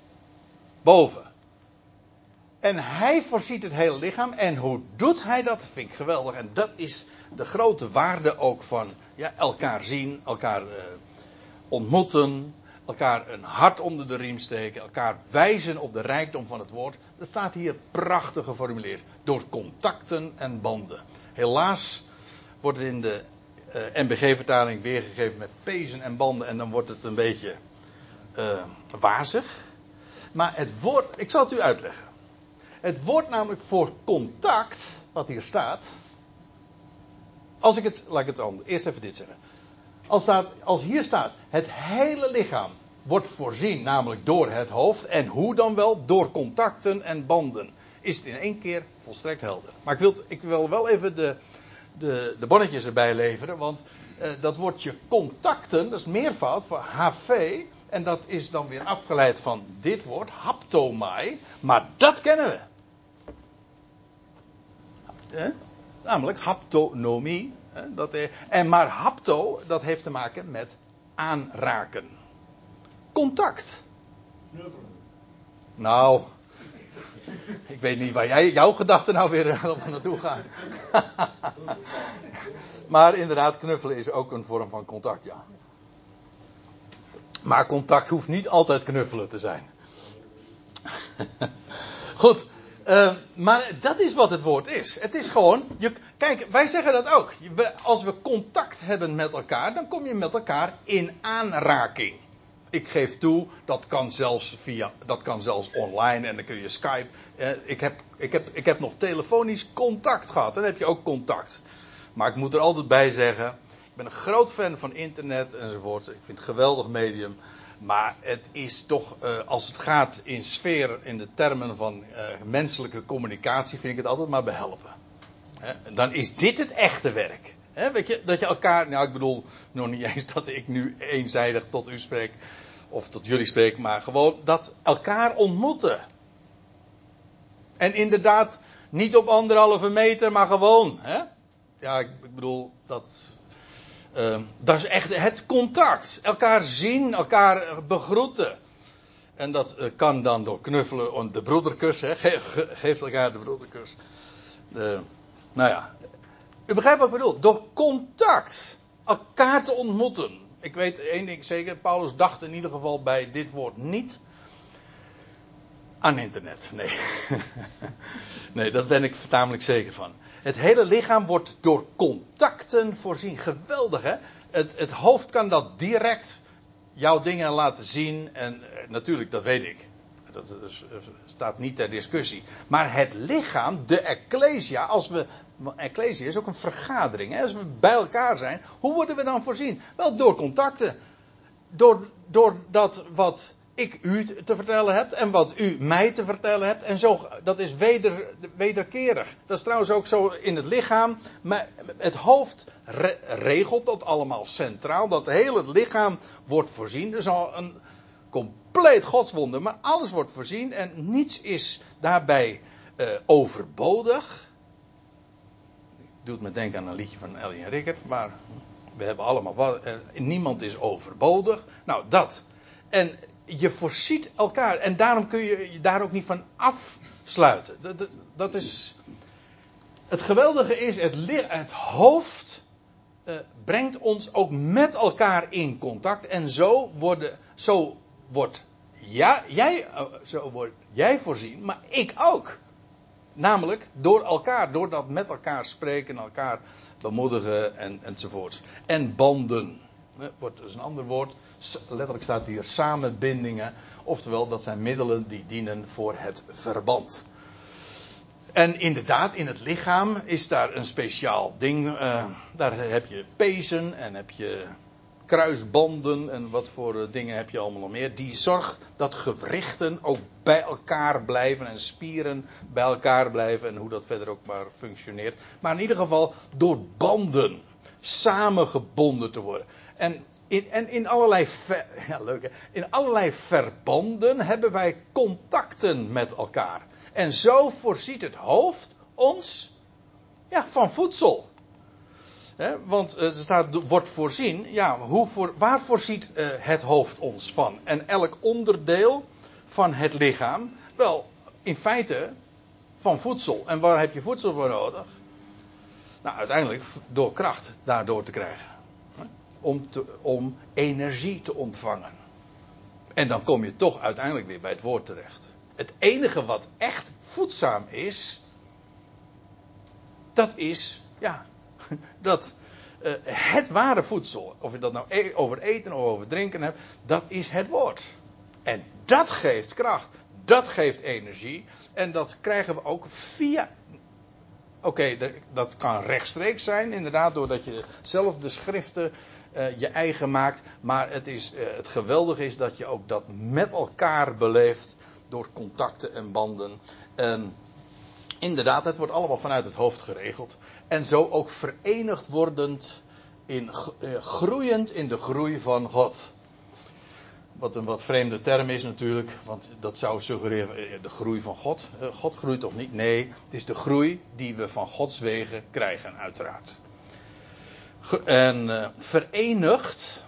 Boven. En hij voorziet het hele lichaam. En hoe doet hij dat? Vind ik geweldig. En dat is de grote waarde ook van ja, elkaar zien, elkaar uh, ontmoeten, elkaar een hart onder de riem steken, elkaar wijzen op de rijkdom van het woord. Dat staat hier prachtig geformuleerd. Door contacten en banden. Helaas wordt het in de uh, NBG-vertaling weergegeven met pezen en banden en dan wordt het een beetje uh, wazig. Maar het woord, ik zal het u uitleggen. Het woord namelijk voor contact, wat hier staat. Als ik het, laat ik het dan eerst even dit zeggen. Als, als hier staat, het hele lichaam wordt voorzien, namelijk door het hoofd. En hoe dan wel? Door contacten en banden. Is het in één keer volstrekt helder. Maar ik wil, ik wil wel even de, de, de bonnetjes erbij leveren. Want eh, dat woordje contacten, dat is meervoud voor HV. En dat is dan weer afgeleid van dit woord, haptomai. Maar dat kennen we. Namelijk haptonomie. Eh? Dat, en maar hapto, dat heeft te maken met aanraken. Contact. Nou, ik weet niet waar jij, jouw gedachten nou weer naartoe gaan. maar inderdaad, knuffelen is ook een vorm van contact, ja. Maar contact hoeft niet altijd knuffelen te zijn. Goed, uh, maar dat is wat het woord is. Het is gewoon, je, kijk, wij zeggen dat ook. als we contact hebben met elkaar, dan kom je met elkaar in aanraking. Ik geef toe, dat kan zelfs via, dat kan zelfs online en dan kun je Skype. Eh, ik, heb, ik, heb, ik heb nog telefonisch contact gehad, dan heb je ook contact. Maar ik moet er altijd bij zeggen, ik ben een groot fan van internet enzovoort. Ik vind het een geweldig medium. Maar het is toch, uh, als het gaat in sfeer, in de termen van uh, menselijke communicatie, vind ik het altijd maar behelpen. He, dan is dit het echte werk. Weet je, dat je elkaar, nou ik bedoel nog niet eens dat ik nu eenzijdig tot u spreek, of tot jullie spreek, maar gewoon dat elkaar ontmoeten. En inderdaad, niet op anderhalve meter, maar gewoon. Hè? Ja, ik bedoel, dat, uh, dat is echt het contact. Elkaar zien, elkaar begroeten. En dat uh, kan dan door knuffelen, de broederkus, hè? Ge ge geeft elkaar de broederkus. Uh, nou ja, u begrijpt wat ik bedoel. Door contact, elkaar te ontmoeten. Ik weet één ding zeker, Paulus dacht in ieder geval bij dit woord niet aan internet. Nee. nee, dat ben ik tamelijk zeker van. Het hele lichaam wordt door contacten voorzien. Geweldig hè? Het, het hoofd kan dat direct jouw dingen laten zien. En eh, natuurlijk, dat weet ik. Dat staat niet ter discussie. Maar het lichaam, de ecclesia, als we. Ecclesia is ook een vergadering. Hè? Als we bij elkaar zijn, hoe worden we dan voorzien? Wel door contacten. Door, door dat wat ik u te vertellen heb en wat u mij te vertellen hebt. En zo, dat is weder, wederkerig. Dat is trouwens ook zo in het lichaam. Maar het hoofd regelt dat allemaal centraal. Dat heel het lichaam wordt voorzien. Is al een compleet godswonder. Maar alles wordt voorzien en niets is daarbij uh, overbodig. Doet me denken aan een liedje van Ellie en Rickert. Maar we hebben allemaal wat. Uh, niemand is overbodig. Nou, dat. En je voorziet elkaar. En daarom kun je je daar ook niet van afsluiten. Dat, dat, is. Het geweldige is, het, het hoofd uh, brengt ons ook met elkaar in contact. En zo, worden, zo wordt ja, jij, uh, zo word jij voorzien, maar ik ook. Namelijk door elkaar, door dat met elkaar spreken, elkaar bemoedigen en, enzovoorts. En banden. Dat is een ander woord letterlijk staat hier samenbindingen. Oftewel, dat zijn middelen die dienen voor het verband. En inderdaad, in het lichaam is daar een speciaal ding. Uh, daar heb je pezen en heb je kruisbanden en wat voor dingen heb je allemaal nog meer. Die zorgt dat gewrichten ook bij elkaar blijven en spieren bij elkaar blijven en hoe dat verder ook maar functioneert. Maar in ieder geval door banden samengebonden te worden. En in, en in allerlei, ja, leuk in allerlei verbanden hebben wij contacten met elkaar. En zo voorziet het hoofd ons ja, van voedsel. want er staat, wordt voorzien. Ja, hoe voor, waar voorziet uh, het hoofd ons van? En elk onderdeel van het lichaam? Wel, in feite van voedsel. En waar heb je voedsel voor nodig? Nou, uiteindelijk door kracht daardoor te krijgen. Om, om energie te ontvangen. En dan kom je toch uiteindelijk weer bij het woord terecht. Het enige wat echt voedzaam is, dat is, ja, dat uh, het ware voedsel, of je dat nou e over eten of over drinken hebt, dat is het woord. En dat geeft kracht, dat geeft energie. En dat krijgen we ook via. Oké, dat kan rechtstreeks zijn, inderdaad, doordat je zelf de schriften uh, je eigen maakt. Maar het, is, uh, het geweldige is dat je ook dat met elkaar beleeft door contacten en banden. En inderdaad, het wordt allemaal vanuit het hoofd geregeld. En zo ook verenigd wordend, in, uh, groeiend in de groei van God. Wat een wat vreemde term is natuurlijk, want dat zou suggereren de groei van God. God groeit of niet? Nee, het is de groei die we van Gods wegen krijgen, uiteraard. En uh, verenigd,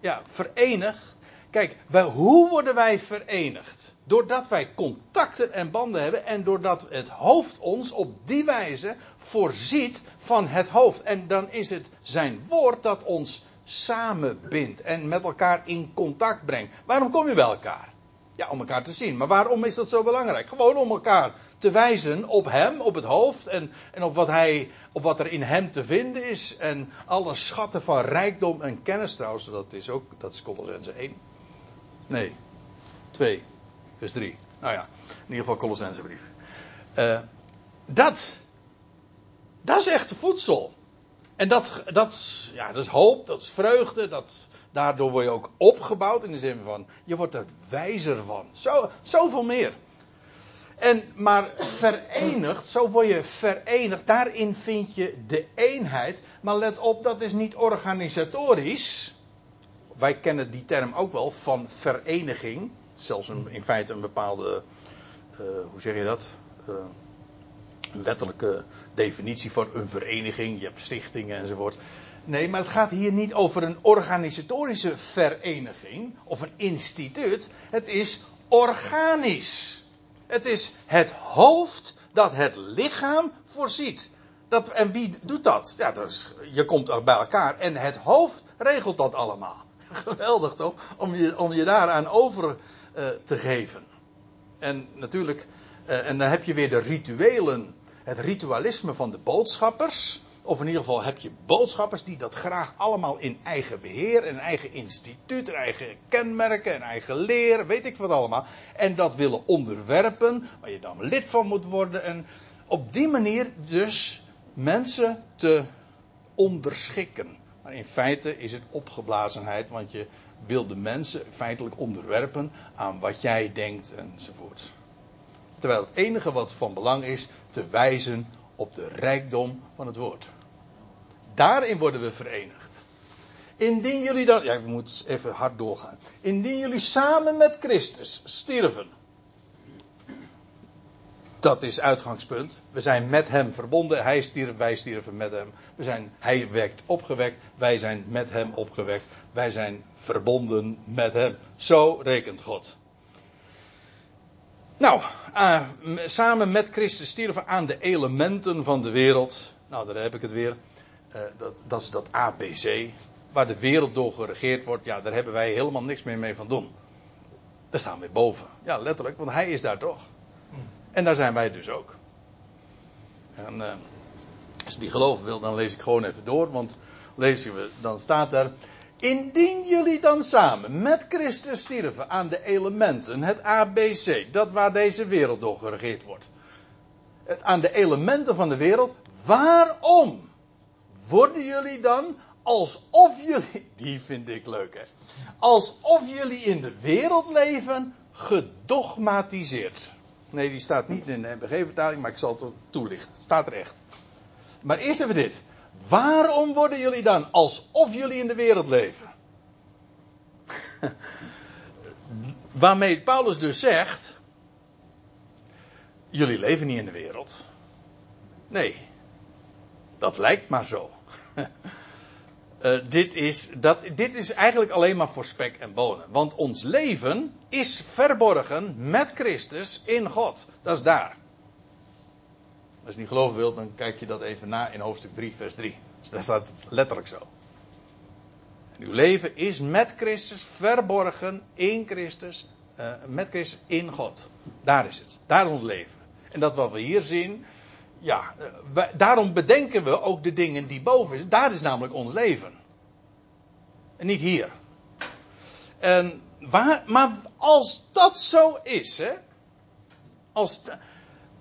ja, verenigd. Kijk, hoe worden wij verenigd? Doordat wij contacten en banden hebben en doordat het hoofd ons op die wijze voorziet van het hoofd. En dan is het zijn woord dat ons samenbindt en met elkaar in contact brengt. Waarom kom je bij elkaar? Ja, om elkaar te zien. Maar waarom is dat zo belangrijk? Gewoon om elkaar te wijzen op hem, op het hoofd en, en op, wat hij, op wat er in hem te vinden is. En alle schatten van rijkdom en kennis trouwens, dat is ook, dat is Colossense 1. Nee, 2, vers 3. Nou ja, in ieder geval Colossense brief. Uh, dat, dat is echt voedsel. En dat, dat, ja, dat is hoop, dat is vreugde, dat, daardoor word je ook opgebouwd in de zin van, je wordt er wijzer van. Zo, zoveel meer. En, maar verenigd, zo word je verenigd, daarin vind je de eenheid. Maar let op, dat is niet organisatorisch. Wij kennen die term ook wel van vereniging. Zelfs een, in feite een bepaalde, uh, hoe zeg je dat? Uh, een wettelijke definitie van een vereniging. Je hebt stichtingen enzovoort. Nee, maar het gaat hier niet over een organisatorische vereniging of een instituut. Het is organisch. Het is het hoofd dat het lichaam voorziet. Dat, en wie doet dat? Ja, dus, je komt bij elkaar en het hoofd regelt dat allemaal. Geweldig toch? Om je, om je daaraan over uh, te geven. En natuurlijk, uh, en dan heb je weer de rituelen, het ritualisme van de boodschappers. Of in ieder geval heb je boodschappers die dat graag allemaal in eigen beheer, een eigen instituut, eigen kenmerken, een eigen leer, weet ik wat allemaal. En dat willen onderwerpen, waar je dan lid van moet worden. En op die manier dus mensen te onderschikken. Maar in feite is het opgeblazenheid, want je wil de mensen feitelijk onderwerpen aan wat jij denkt enzovoort. Terwijl het enige wat van belang is, te wijzen op de rijkdom van het woord. Daarin worden we verenigd. Indien jullie dan, ja, ik moet even hard doorgaan. Indien jullie samen met Christus stierven. Dat is uitgangspunt. We zijn met hem verbonden. Hij stierf, wij stierven met hem. We zijn, hij werd opgewekt. Wij zijn met hem opgewekt. Wij zijn verbonden met hem. Zo rekent God. Nou, uh, samen met Christus stierven aan de elementen van de wereld. Nou, daar heb ik het weer. Uh, dat, dat, is dat ABC. Waar de wereld door geregeerd wordt. Ja, daar hebben wij helemaal niks meer mee van doen. Daar staan we boven. Ja, letterlijk, want hij is daar toch. En daar zijn wij dus ook. En uh, als je die geloven wil, dan lees ik gewoon even door. Want lezen we, dan staat er. Indien jullie dan samen met Christus stierven aan de elementen, het ABC, dat waar deze wereld door geregeerd wordt. Het, aan de elementen van de wereld, waarom worden jullie dan alsof jullie, die vind ik leuk hè, alsof jullie in de wereld leven gedogmatiseerd. Nee, die staat niet in de MBG-vertaling, maar ik zal het toelichten. Staat er echt. Maar eerst even dit. Waarom worden jullie dan alsof jullie in de wereld leven? Waarmee Paulus dus zegt: Jullie leven niet in de wereld. Nee, dat lijkt maar zo. Uh, dit, is, dat, dit is eigenlijk alleen maar voor spek en bonen. Want ons leven is verborgen met Christus in God. Dat is daar. Als je niet geloven wilt, dan kijk je dat even na in hoofdstuk 3, vers 3. Dus daar staat het letterlijk zo. Uw leven is met Christus verborgen in Christus, uh, met Christus in God. Daar is het. Daar is ons leven. En dat wat we hier zien, ja, wij, daarom bedenken we ook de dingen die boven zijn. Daar is namelijk ons leven. En niet hier. En waar, maar als dat zo is, hè, als,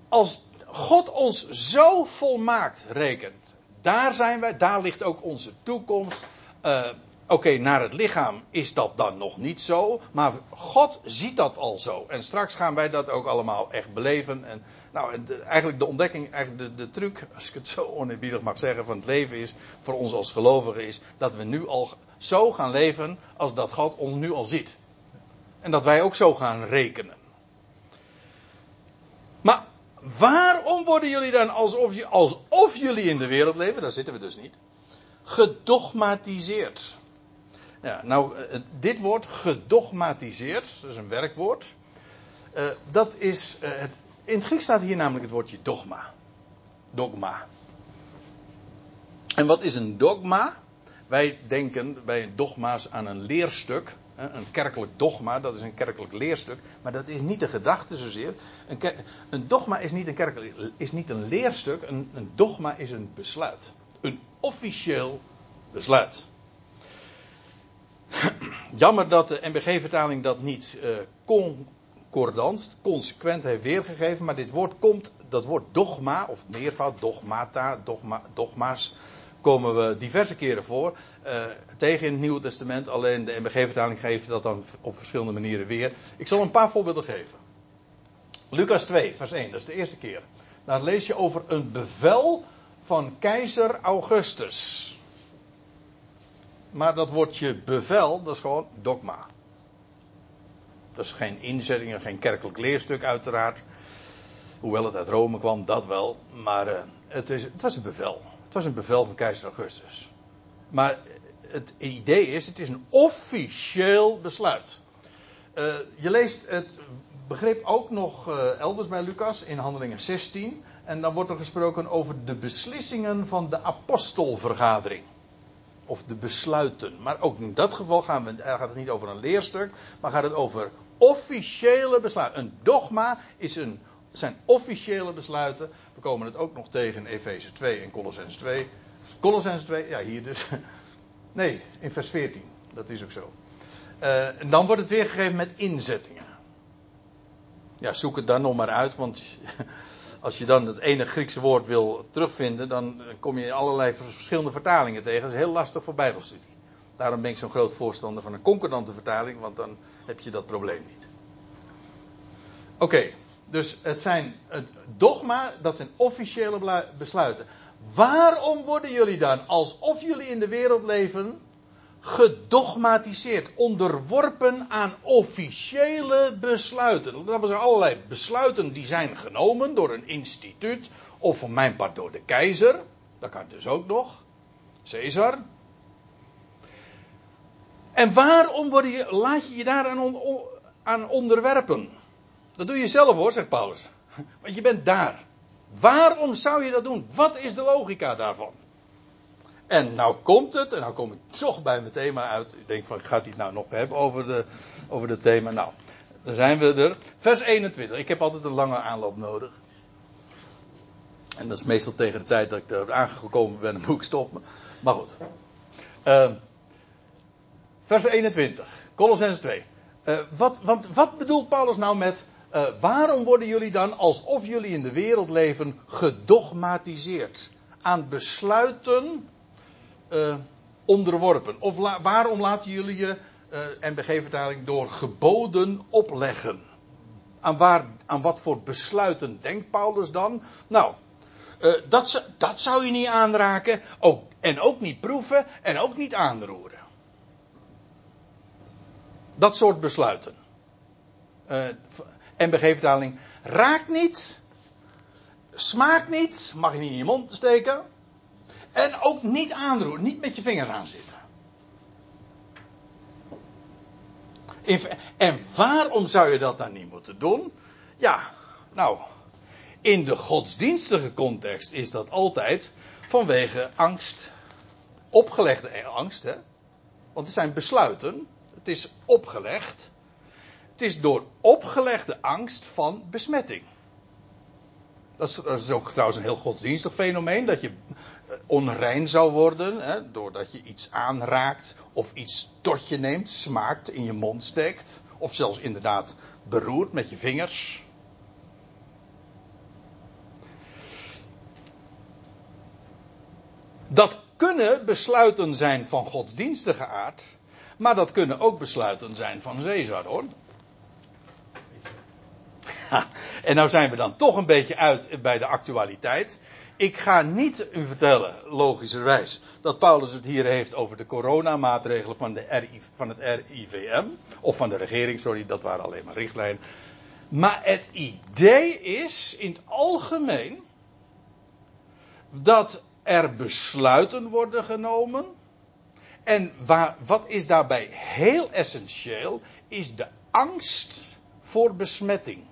als God ons zo volmaakt rekent, daar zijn wij, daar ligt ook onze toekomst. Uh, Oké, naar het lichaam is dat dan nog niet zo, maar God ziet dat al zo. En straks gaan wij dat ook allemaal echt beleven. En nou, eigenlijk de ontdekking, eigenlijk de, de truc, als ik het zo oneerbiedig mag zeggen, van het leven is, voor ons als gelovigen is, dat we nu al zo gaan leven als dat God ons nu al ziet. En dat wij ook zo gaan rekenen. Maar waarom worden jullie dan alsof, alsof jullie in de wereld leven, daar zitten we dus niet, gedogmatiseerd? Ja, nou, eh, dit woord gedogmatiseerd, dat is een werkwoord. Uh, dat is het in het Grieks staat hier namelijk het woordje dogma. Dogma. En wat is een dogma? Wij denken bij dogma's aan een leerstuk. Een kerkelijk dogma, dat is een kerkelijk leerstuk. Maar dat is niet de gedachte zozeer. Een, een dogma is niet een, kerkelijk, is niet een leerstuk. Een, een dogma is een besluit. Een officieel besluit. Jammer dat de MBG-vertaling dat niet kon concordant, consequent heeft weergegeven. Maar dit woord komt, dat woord dogma, of meervoud, dogmata, dogma, dogma's, komen we diverse keren voor. Uh, tegen in het Nieuwe Testament, alleen de MBG-vertaling geeft dat dan op verschillende manieren weer. Ik zal een paar voorbeelden geven. Lucas 2, vers 1, dat is de eerste keer. Daar lees je over een bevel van keizer Augustus. Maar dat woordje bevel, dat is gewoon dogma. Dat is geen inzetting en geen kerkelijk leerstuk uiteraard. Hoewel het uit Rome kwam, dat wel. Maar uh, het, is, het was een bevel. Het was een bevel van keizer Augustus. Maar het idee is, het is een officieel besluit. Uh, je leest het begrip ook nog elders bij Lucas in Handelingen 16. En dan wordt er gesproken over de beslissingen van de apostelvergadering. Of de besluiten. Maar ook in dat geval gaan we, gaat het niet over een leerstuk, maar gaat het over officiële besluiten. Een dogma is een, zijn officiële besluiten. We komen het ook nog tegen in Efeze 2 en Colossens 2. Colossens 2, ja hier dus. Nee, in vers 14. Dat is ook zo. Uh, en dan wordt het weergegeven met inzettingen. Ja, zoek het dan nog maar uit, want als je dan het ene Griekse woord wil terugvinden, dan kom je allerlei verschillende vertalingen tegen. Dat is heel lastig voor Bijbelstudie. Daarom ben ik zo'n groot voorstander van een concordante vertaling, want dan heb je dat probleem niet. Oké, dus het zijn het dogma, dat zijn officiële besluiten. Waarom worden jullie dan, alsof jullie in de wereld leven, gedogmatiseerd, onderworpen aan officiële besluiten? Dat zijn allerlei besluiten die zijn genomen door een instituut, of van mijn part door de keizer, dat kan dus ook nog, Caesar, en waarom word je, laat je je daar aan, aan onderwerpen? Dat doe je zelf hoor, zegt Paulus. Want je bent daar. Waarom zou je dat doen? Wat is de logica daarvan? En nou komt het, en nou kom ik toch bij mijn thema uit. Ik denk van, gaat hij het nou nog hebben over, de, over het thema? Nou, dan zijn we er. Vers 21. Ik heb altijd een lange aanloop nodig. En dat is meestal tegen de tijd dat ik er aangekomen ben, moet ik stoppen. Maar goed. Uh, Vers 21, Colossens 2. Uh, wat, want wat bedoelt Paulus nou met. Uh, waarom worden jullie dan, alsof jullie in de wereld leven, gedogmatiseerd? Aan besluiten. Uh, onderworpen. Of waarom laten jullie je, uh, NBG-vertaling, door geboden opleggen? Aan, waar, aan wat voor besluiten denkt Paulus dan? Nou, uh, dat, dat zou je niet aanraken. Ook, en ook niet proeven en ook niet aanroeren. Dat soort besluiten. Uh, NBG-vertaling. Raak niet. Smaak niet. Mag je niet in je mond steken. En ook niet aanroeren. Niet met je vinger aan zitten. En waarom zou je dat dan niet moeten doen? Ja, nou, in de godsdienstige context is dat altijd vanwege angst. Opgelegde angst, hè? Want het zijn besluiten. Het is opgelegd. Het is door opgelegde angst van besmetting. Dat is, dat is, ook trouwens een heel godsdienstig fenomeen. Dat je onrein zou worden. Hè, doordat je iets aanraakt. Of iets tot je neemt, smaakt, in je mond steekt. Of zelfs inderdaad beroert met je vingers. Dat kunnen besluiten zijn van godsdienstige aard. Maar dat kunnen ook besluiten zijn van Caesar hoor. en nou zijn we dan toch een beetje uit bij de actualiteit. Ik ga niet u vertellen, logischerwijs, dat Paulus het hier heeft over de coronamaatregelen van, de van het RIVM. Of van de regering, sorry, dat waren alleen maar richtlijnen. Maar het idee is in het algemeen dat er besluiten worden genomen. En waar, wat is daarbij heel essentieel, is de angst voor besmetting.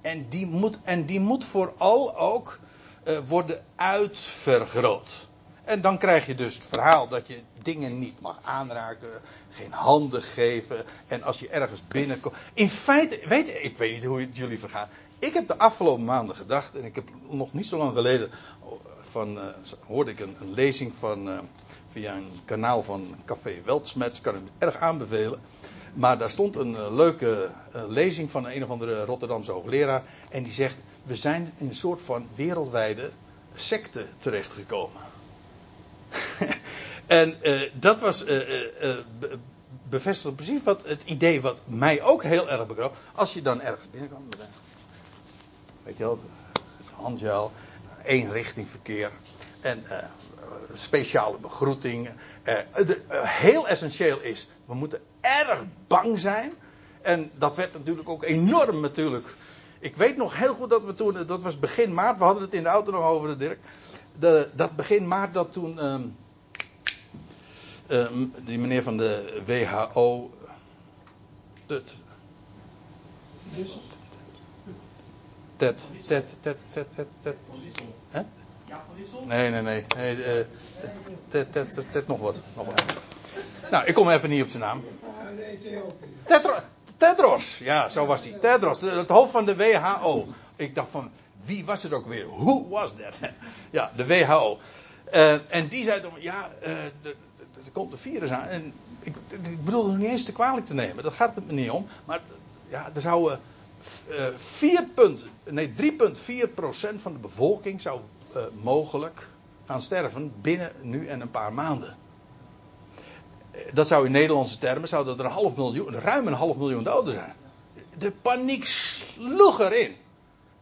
En die moet, en die moet vooral ook uh, worden uitvergroot. En dan krijg je dus het verhaal dat je dingen niet mag aanraken, geen handen geven. En als je ergens binnenkomt. In feite, weet, ik weet niet hoe het jullie vergaat. Ik heb de afgelopen maanden gedacht, en ik heb nog niet zo lang geleden van, uh, hoorde ik een, een lezing van, via een kanaal van Café Weltsmets, kan ik erg aanbevelen. Maar daar stond een leuke lezing van een of andere Rotterdamse hoogleraar. En die zegt, we zijn in een soort van wereldwijde secte terechtgekomen. en dat was bevestigd precies wat het idee wat mij ook heel erg bekroop. Als je dan ergens binnenkomt weet je wel, één richting verkeer. En uh, speciale begroeting. Uh, uh, heel essentieel is, we moeten erg bang zijn. En dat werd natuurlijk ook enorm natuurlijk. Ik weet nog heel goed dat we toen, dat was begin maart, we hadden het in de auto nog over de Dirk. De, dat begin maart dat toen um, um, die meneer van de WHO. Het, Ted, Ted, Ted, Ted, Ted, Ted. Hè? Nee, nee, nee. nee uh, Ted, Ted, Ted, Ted, nog wat. Nog wat. Nou, ik kom even niet op zijn naam. Tedros, Tedros, ja, zo was hij. Tedros, het hoofd van de WHO. Ik dacht van, wie was het ook weer? Who was that? Ja, de WHO. Uh, en die zei dan, ja, uh, er komt een virus aan. En ik, ik bedoel het niet eens te kwalijk te nemen, dat gaat het me niet om. Maar ja, er zouden uh, 4 punt, nee, 3,4 procent van de bevolking zou mogelijk gaan sterven binnen nu en een paar maanden. Dat zou in Nederlandse termen zou dat er een half miljoen, ruim een half miljoen doden zijn. De paniek sloeg erin.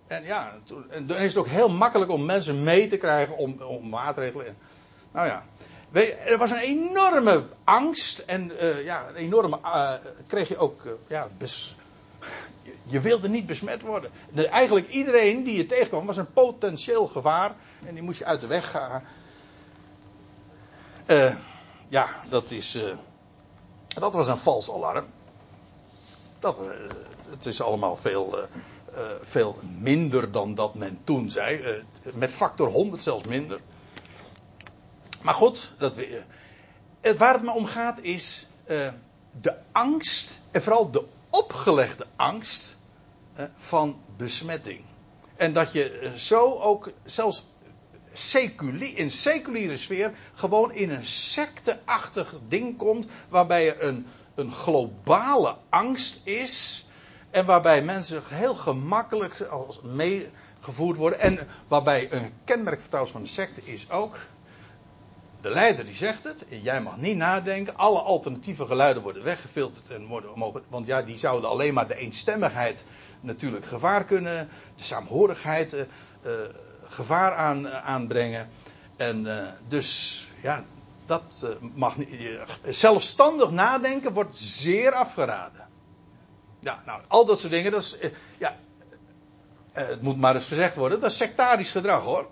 En ja, en dan is het ook heel makkelijk om mensen mee te krijgen om, om maatregelen. Nou ja, er was een enorme angst en uh, ja, een enorme, uh, kreeg je ook uh, ja, je wilde niet besmet worden. De, eigenlijk iedereen die je tegenkwam was een potentieel gevaar. En die moest je uit de weg gaan. Ja, dat is. Uh, dat was een vals alarm. Dat, uh, het is allemaal veel, veel minder dan dat men toen zei. met factor 100 zelfs minder. Maar goed, dat, waar het me om gaat is de angst en vooral de opgelegde angst van besmetting. En dat je eh, zo ook zelfs seculier, in seculiere sfeer gewoon in een secteachtig ding komt waarbij er een, een globale angst is en waarbij mensen heel gemakkelijk als meegevoerd worden en waarbij een kenmerk trouwens van de secte is ook de leider die zegt het. Jij mag niet nadenken. Alle alternatieve geluiden worden weggefilterd. En worden, mogen, want ja, die zouden alleen maar de eenstemmigheid natuurlijk gevaar kunnen. De saamhorigheid uh, uh, gevaar aan, uh, aanbrengen. En dus ja, dat mag niet. zelfstandig nadenken wordt zeer afgeraden. Ja, nou, al dat soort dingen. Dat is, ja, het moet maar eens gezegd worden. Dat is sectarisch gedrag hoor.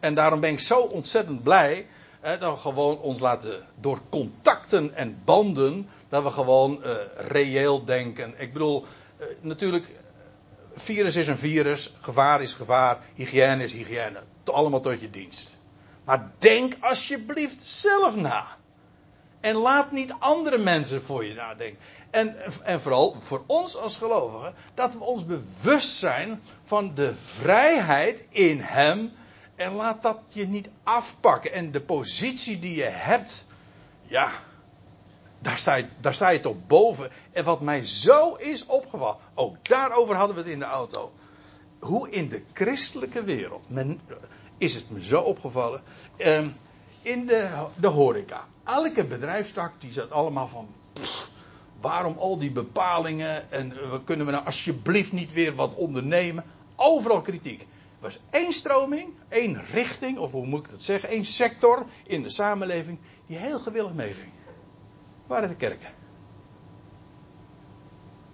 En daarom ben ik zo ontzettend blij dat we gewoon ons laten door contacten en banden, dat we gewoon reëel denken. Ik bedoel, natuurlijk, virus is een virus, gevaar is gevaar, hygiëne is hygiëne. Allemaal tot je dienst. Maar denk alsjeblieft zelf na. En laat niet andere mensen voor je nadenken. En, en vooral voor ons als gelovigen, dat we ons bewust zijn van de vrijheid in Hem en laat dat je niet afpakken. En de positie die je hebt, ja, daar sta, je, daar toch boven. En wat mij zo is opgevallen, ook daarover hadden we het in de auto. Hoe in de christelijke wereld men, is het me zo opgevallen. Um, in de, de horeca. Elke bedrijfstak die zat allemaal van. Waarom al die bepalingen? En uh, kunnen we nou alsjeblieft niet weer wat ondernemen? Overal kritiek was één stroming, één richting, of hoe moet ik dat zeggen, één sector in de samenleving die heel gewillig meeging. Waren de kerken.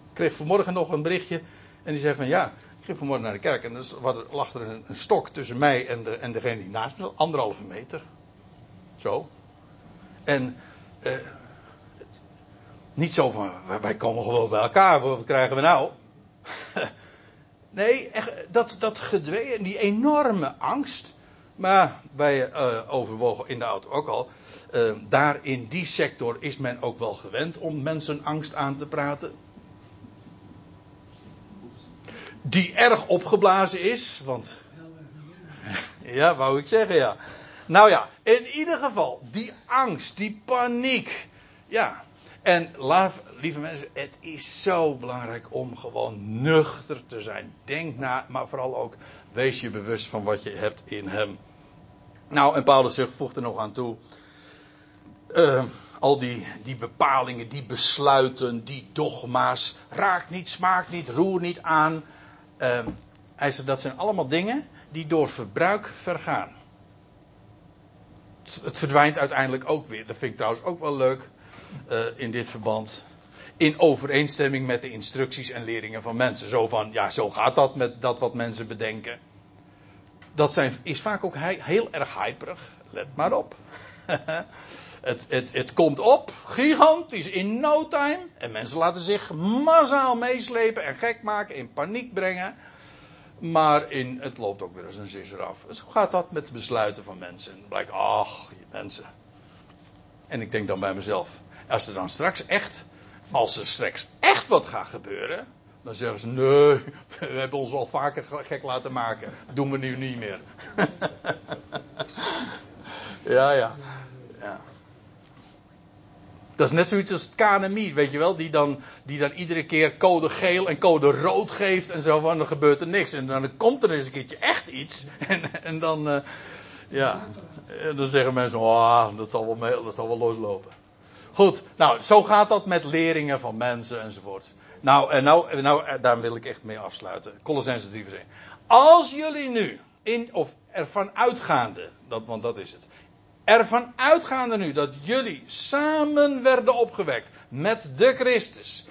Ik kreeg vanmorgen nog een berichtje en die zei van ja, ik ging vanmorgen naar de kerk en er lag er een, een stok tussen mij en, de, en degene die naast me zat, anderhalve meter. Zo. En eh, niet zo van, wij komen gewoon bij elkaar, wat krijgen we nou? Nee, echt, dat, dat gedwee, die enorme angst. Maar wij uh, overwogen in de auto ook al. Uh, daar in die sector is men ook wel gewend om mensen angst aan te praten. Die erg opgeblazen is, want. Ja, wou ik zeggen, ja. Nou ja, in ieder geval, die angst, die paniek. Ja, en lieve mensen, het is zo belangrijk om gewoon nuchter te zijn. Denk na, maar vooral ook wees je bewust van wat je hebt in hem. Nou, en Paulus voegt er nog aan toe. Uh, al die, die bepalingen, die besluiten, die dogma's. Raak niet, smaak niet, roer niet aan. Uh, hij zegt dat zijn allemaal dingen die door verbruik vergaan. Het verdwijnt uiteindelijk ook weer. Dat vind ik trouwens ook wel leuk uh, in dit verband. In overeenstemming met de instructies en leringen van mensen. Zo van, ja, zo gaat dat met dat wat mensen bedenken. Dat zijn, is vaak ook heel erg hyperig. Let maar op. het, het, het komt op, gigantisch, in no time. En mensen laten zich massaal meeslepen en gek maken, in paniek brengen. Maar in, het loopt ook weer eens een zus eraf. Dus hoe gaat dat met de besluiten van mensen? En blijkt, ach, mensen. En ik denk dan bij mezelf, als er dan straks echt, als er straks echt wat gaat gebeuren, dan zeggen ze: nee, we hebben ons al vaker gek laten maken. Doen we nu niet meer. ja, ja, ja. Dat is net zoiets als het KNMI, weet je wel, die dan, die dan iedere keer code geel en code rood geeft en zo van, dan gebeurt er niks. En dan komt er eens een keertje echt iets. En, en dan, uh, ja, en dan zeggen mensen, oh, dat zal wel, dat zal wel loslopen. Goed, nou, zo gaat dat met leringen van mensen enzovoort. Nou, en nou, nou, eh, daar wil ik echt mee afsluiten. Colossense 3 vers 1. Als jullie nu, in, of ervan uitgaande, dat, want dat is het. Ervan uitgaande nu dat jullie samen werden opgewekt met de Christus.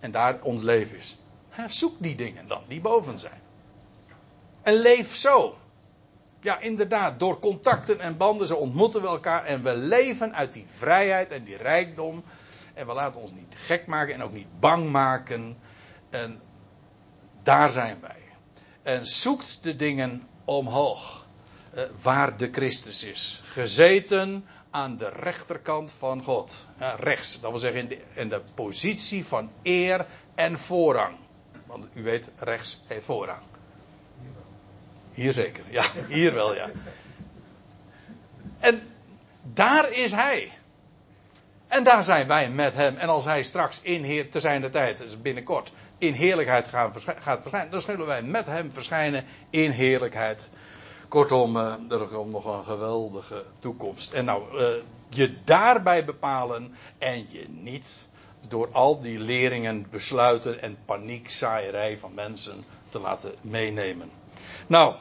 En daar ons leven is. Zoek die dingen dan, die boven zijn. En leef zo. Ja, inderdaad, door contacten en banden, zo ontmoeten we elkaar en we leven uit die vrijheid en die rijkdom. En we laten ons niet gek maken en ook niet bang maken. En daar zijn wij. En zoekt de dingen omhoog, eh, waar de Christus is. Gezeten aan de rechterkant van God. Rechts, dat wil zeggen in de, in de positie van eer en voorrang. Want u weet, rechts heeft voorrang. Hier zeker, ja, hier wel, ja. En daar is hij. En daar zijn wij met hem. En als hij straks in heer, te zijn de tijd, dus binnenkort, in heerlijkheid gaan, gaat verschijnen, dan zullen wij met hem verschijnen in heerlijkheid. Kortom, uh, er komt nog een geweldige toekomst. En nou, uh, je daarbij bepalen en je niet door al die leringen, besluiten en paniekzaaierij van mensen te laten meenemen. Nou,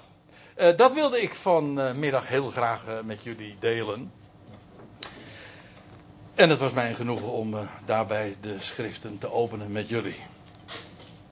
uh, dat wilde ik vanmiddag heel graag met jullie delen. En het was mij genoegen om daarbij de schriften te openen met jullie.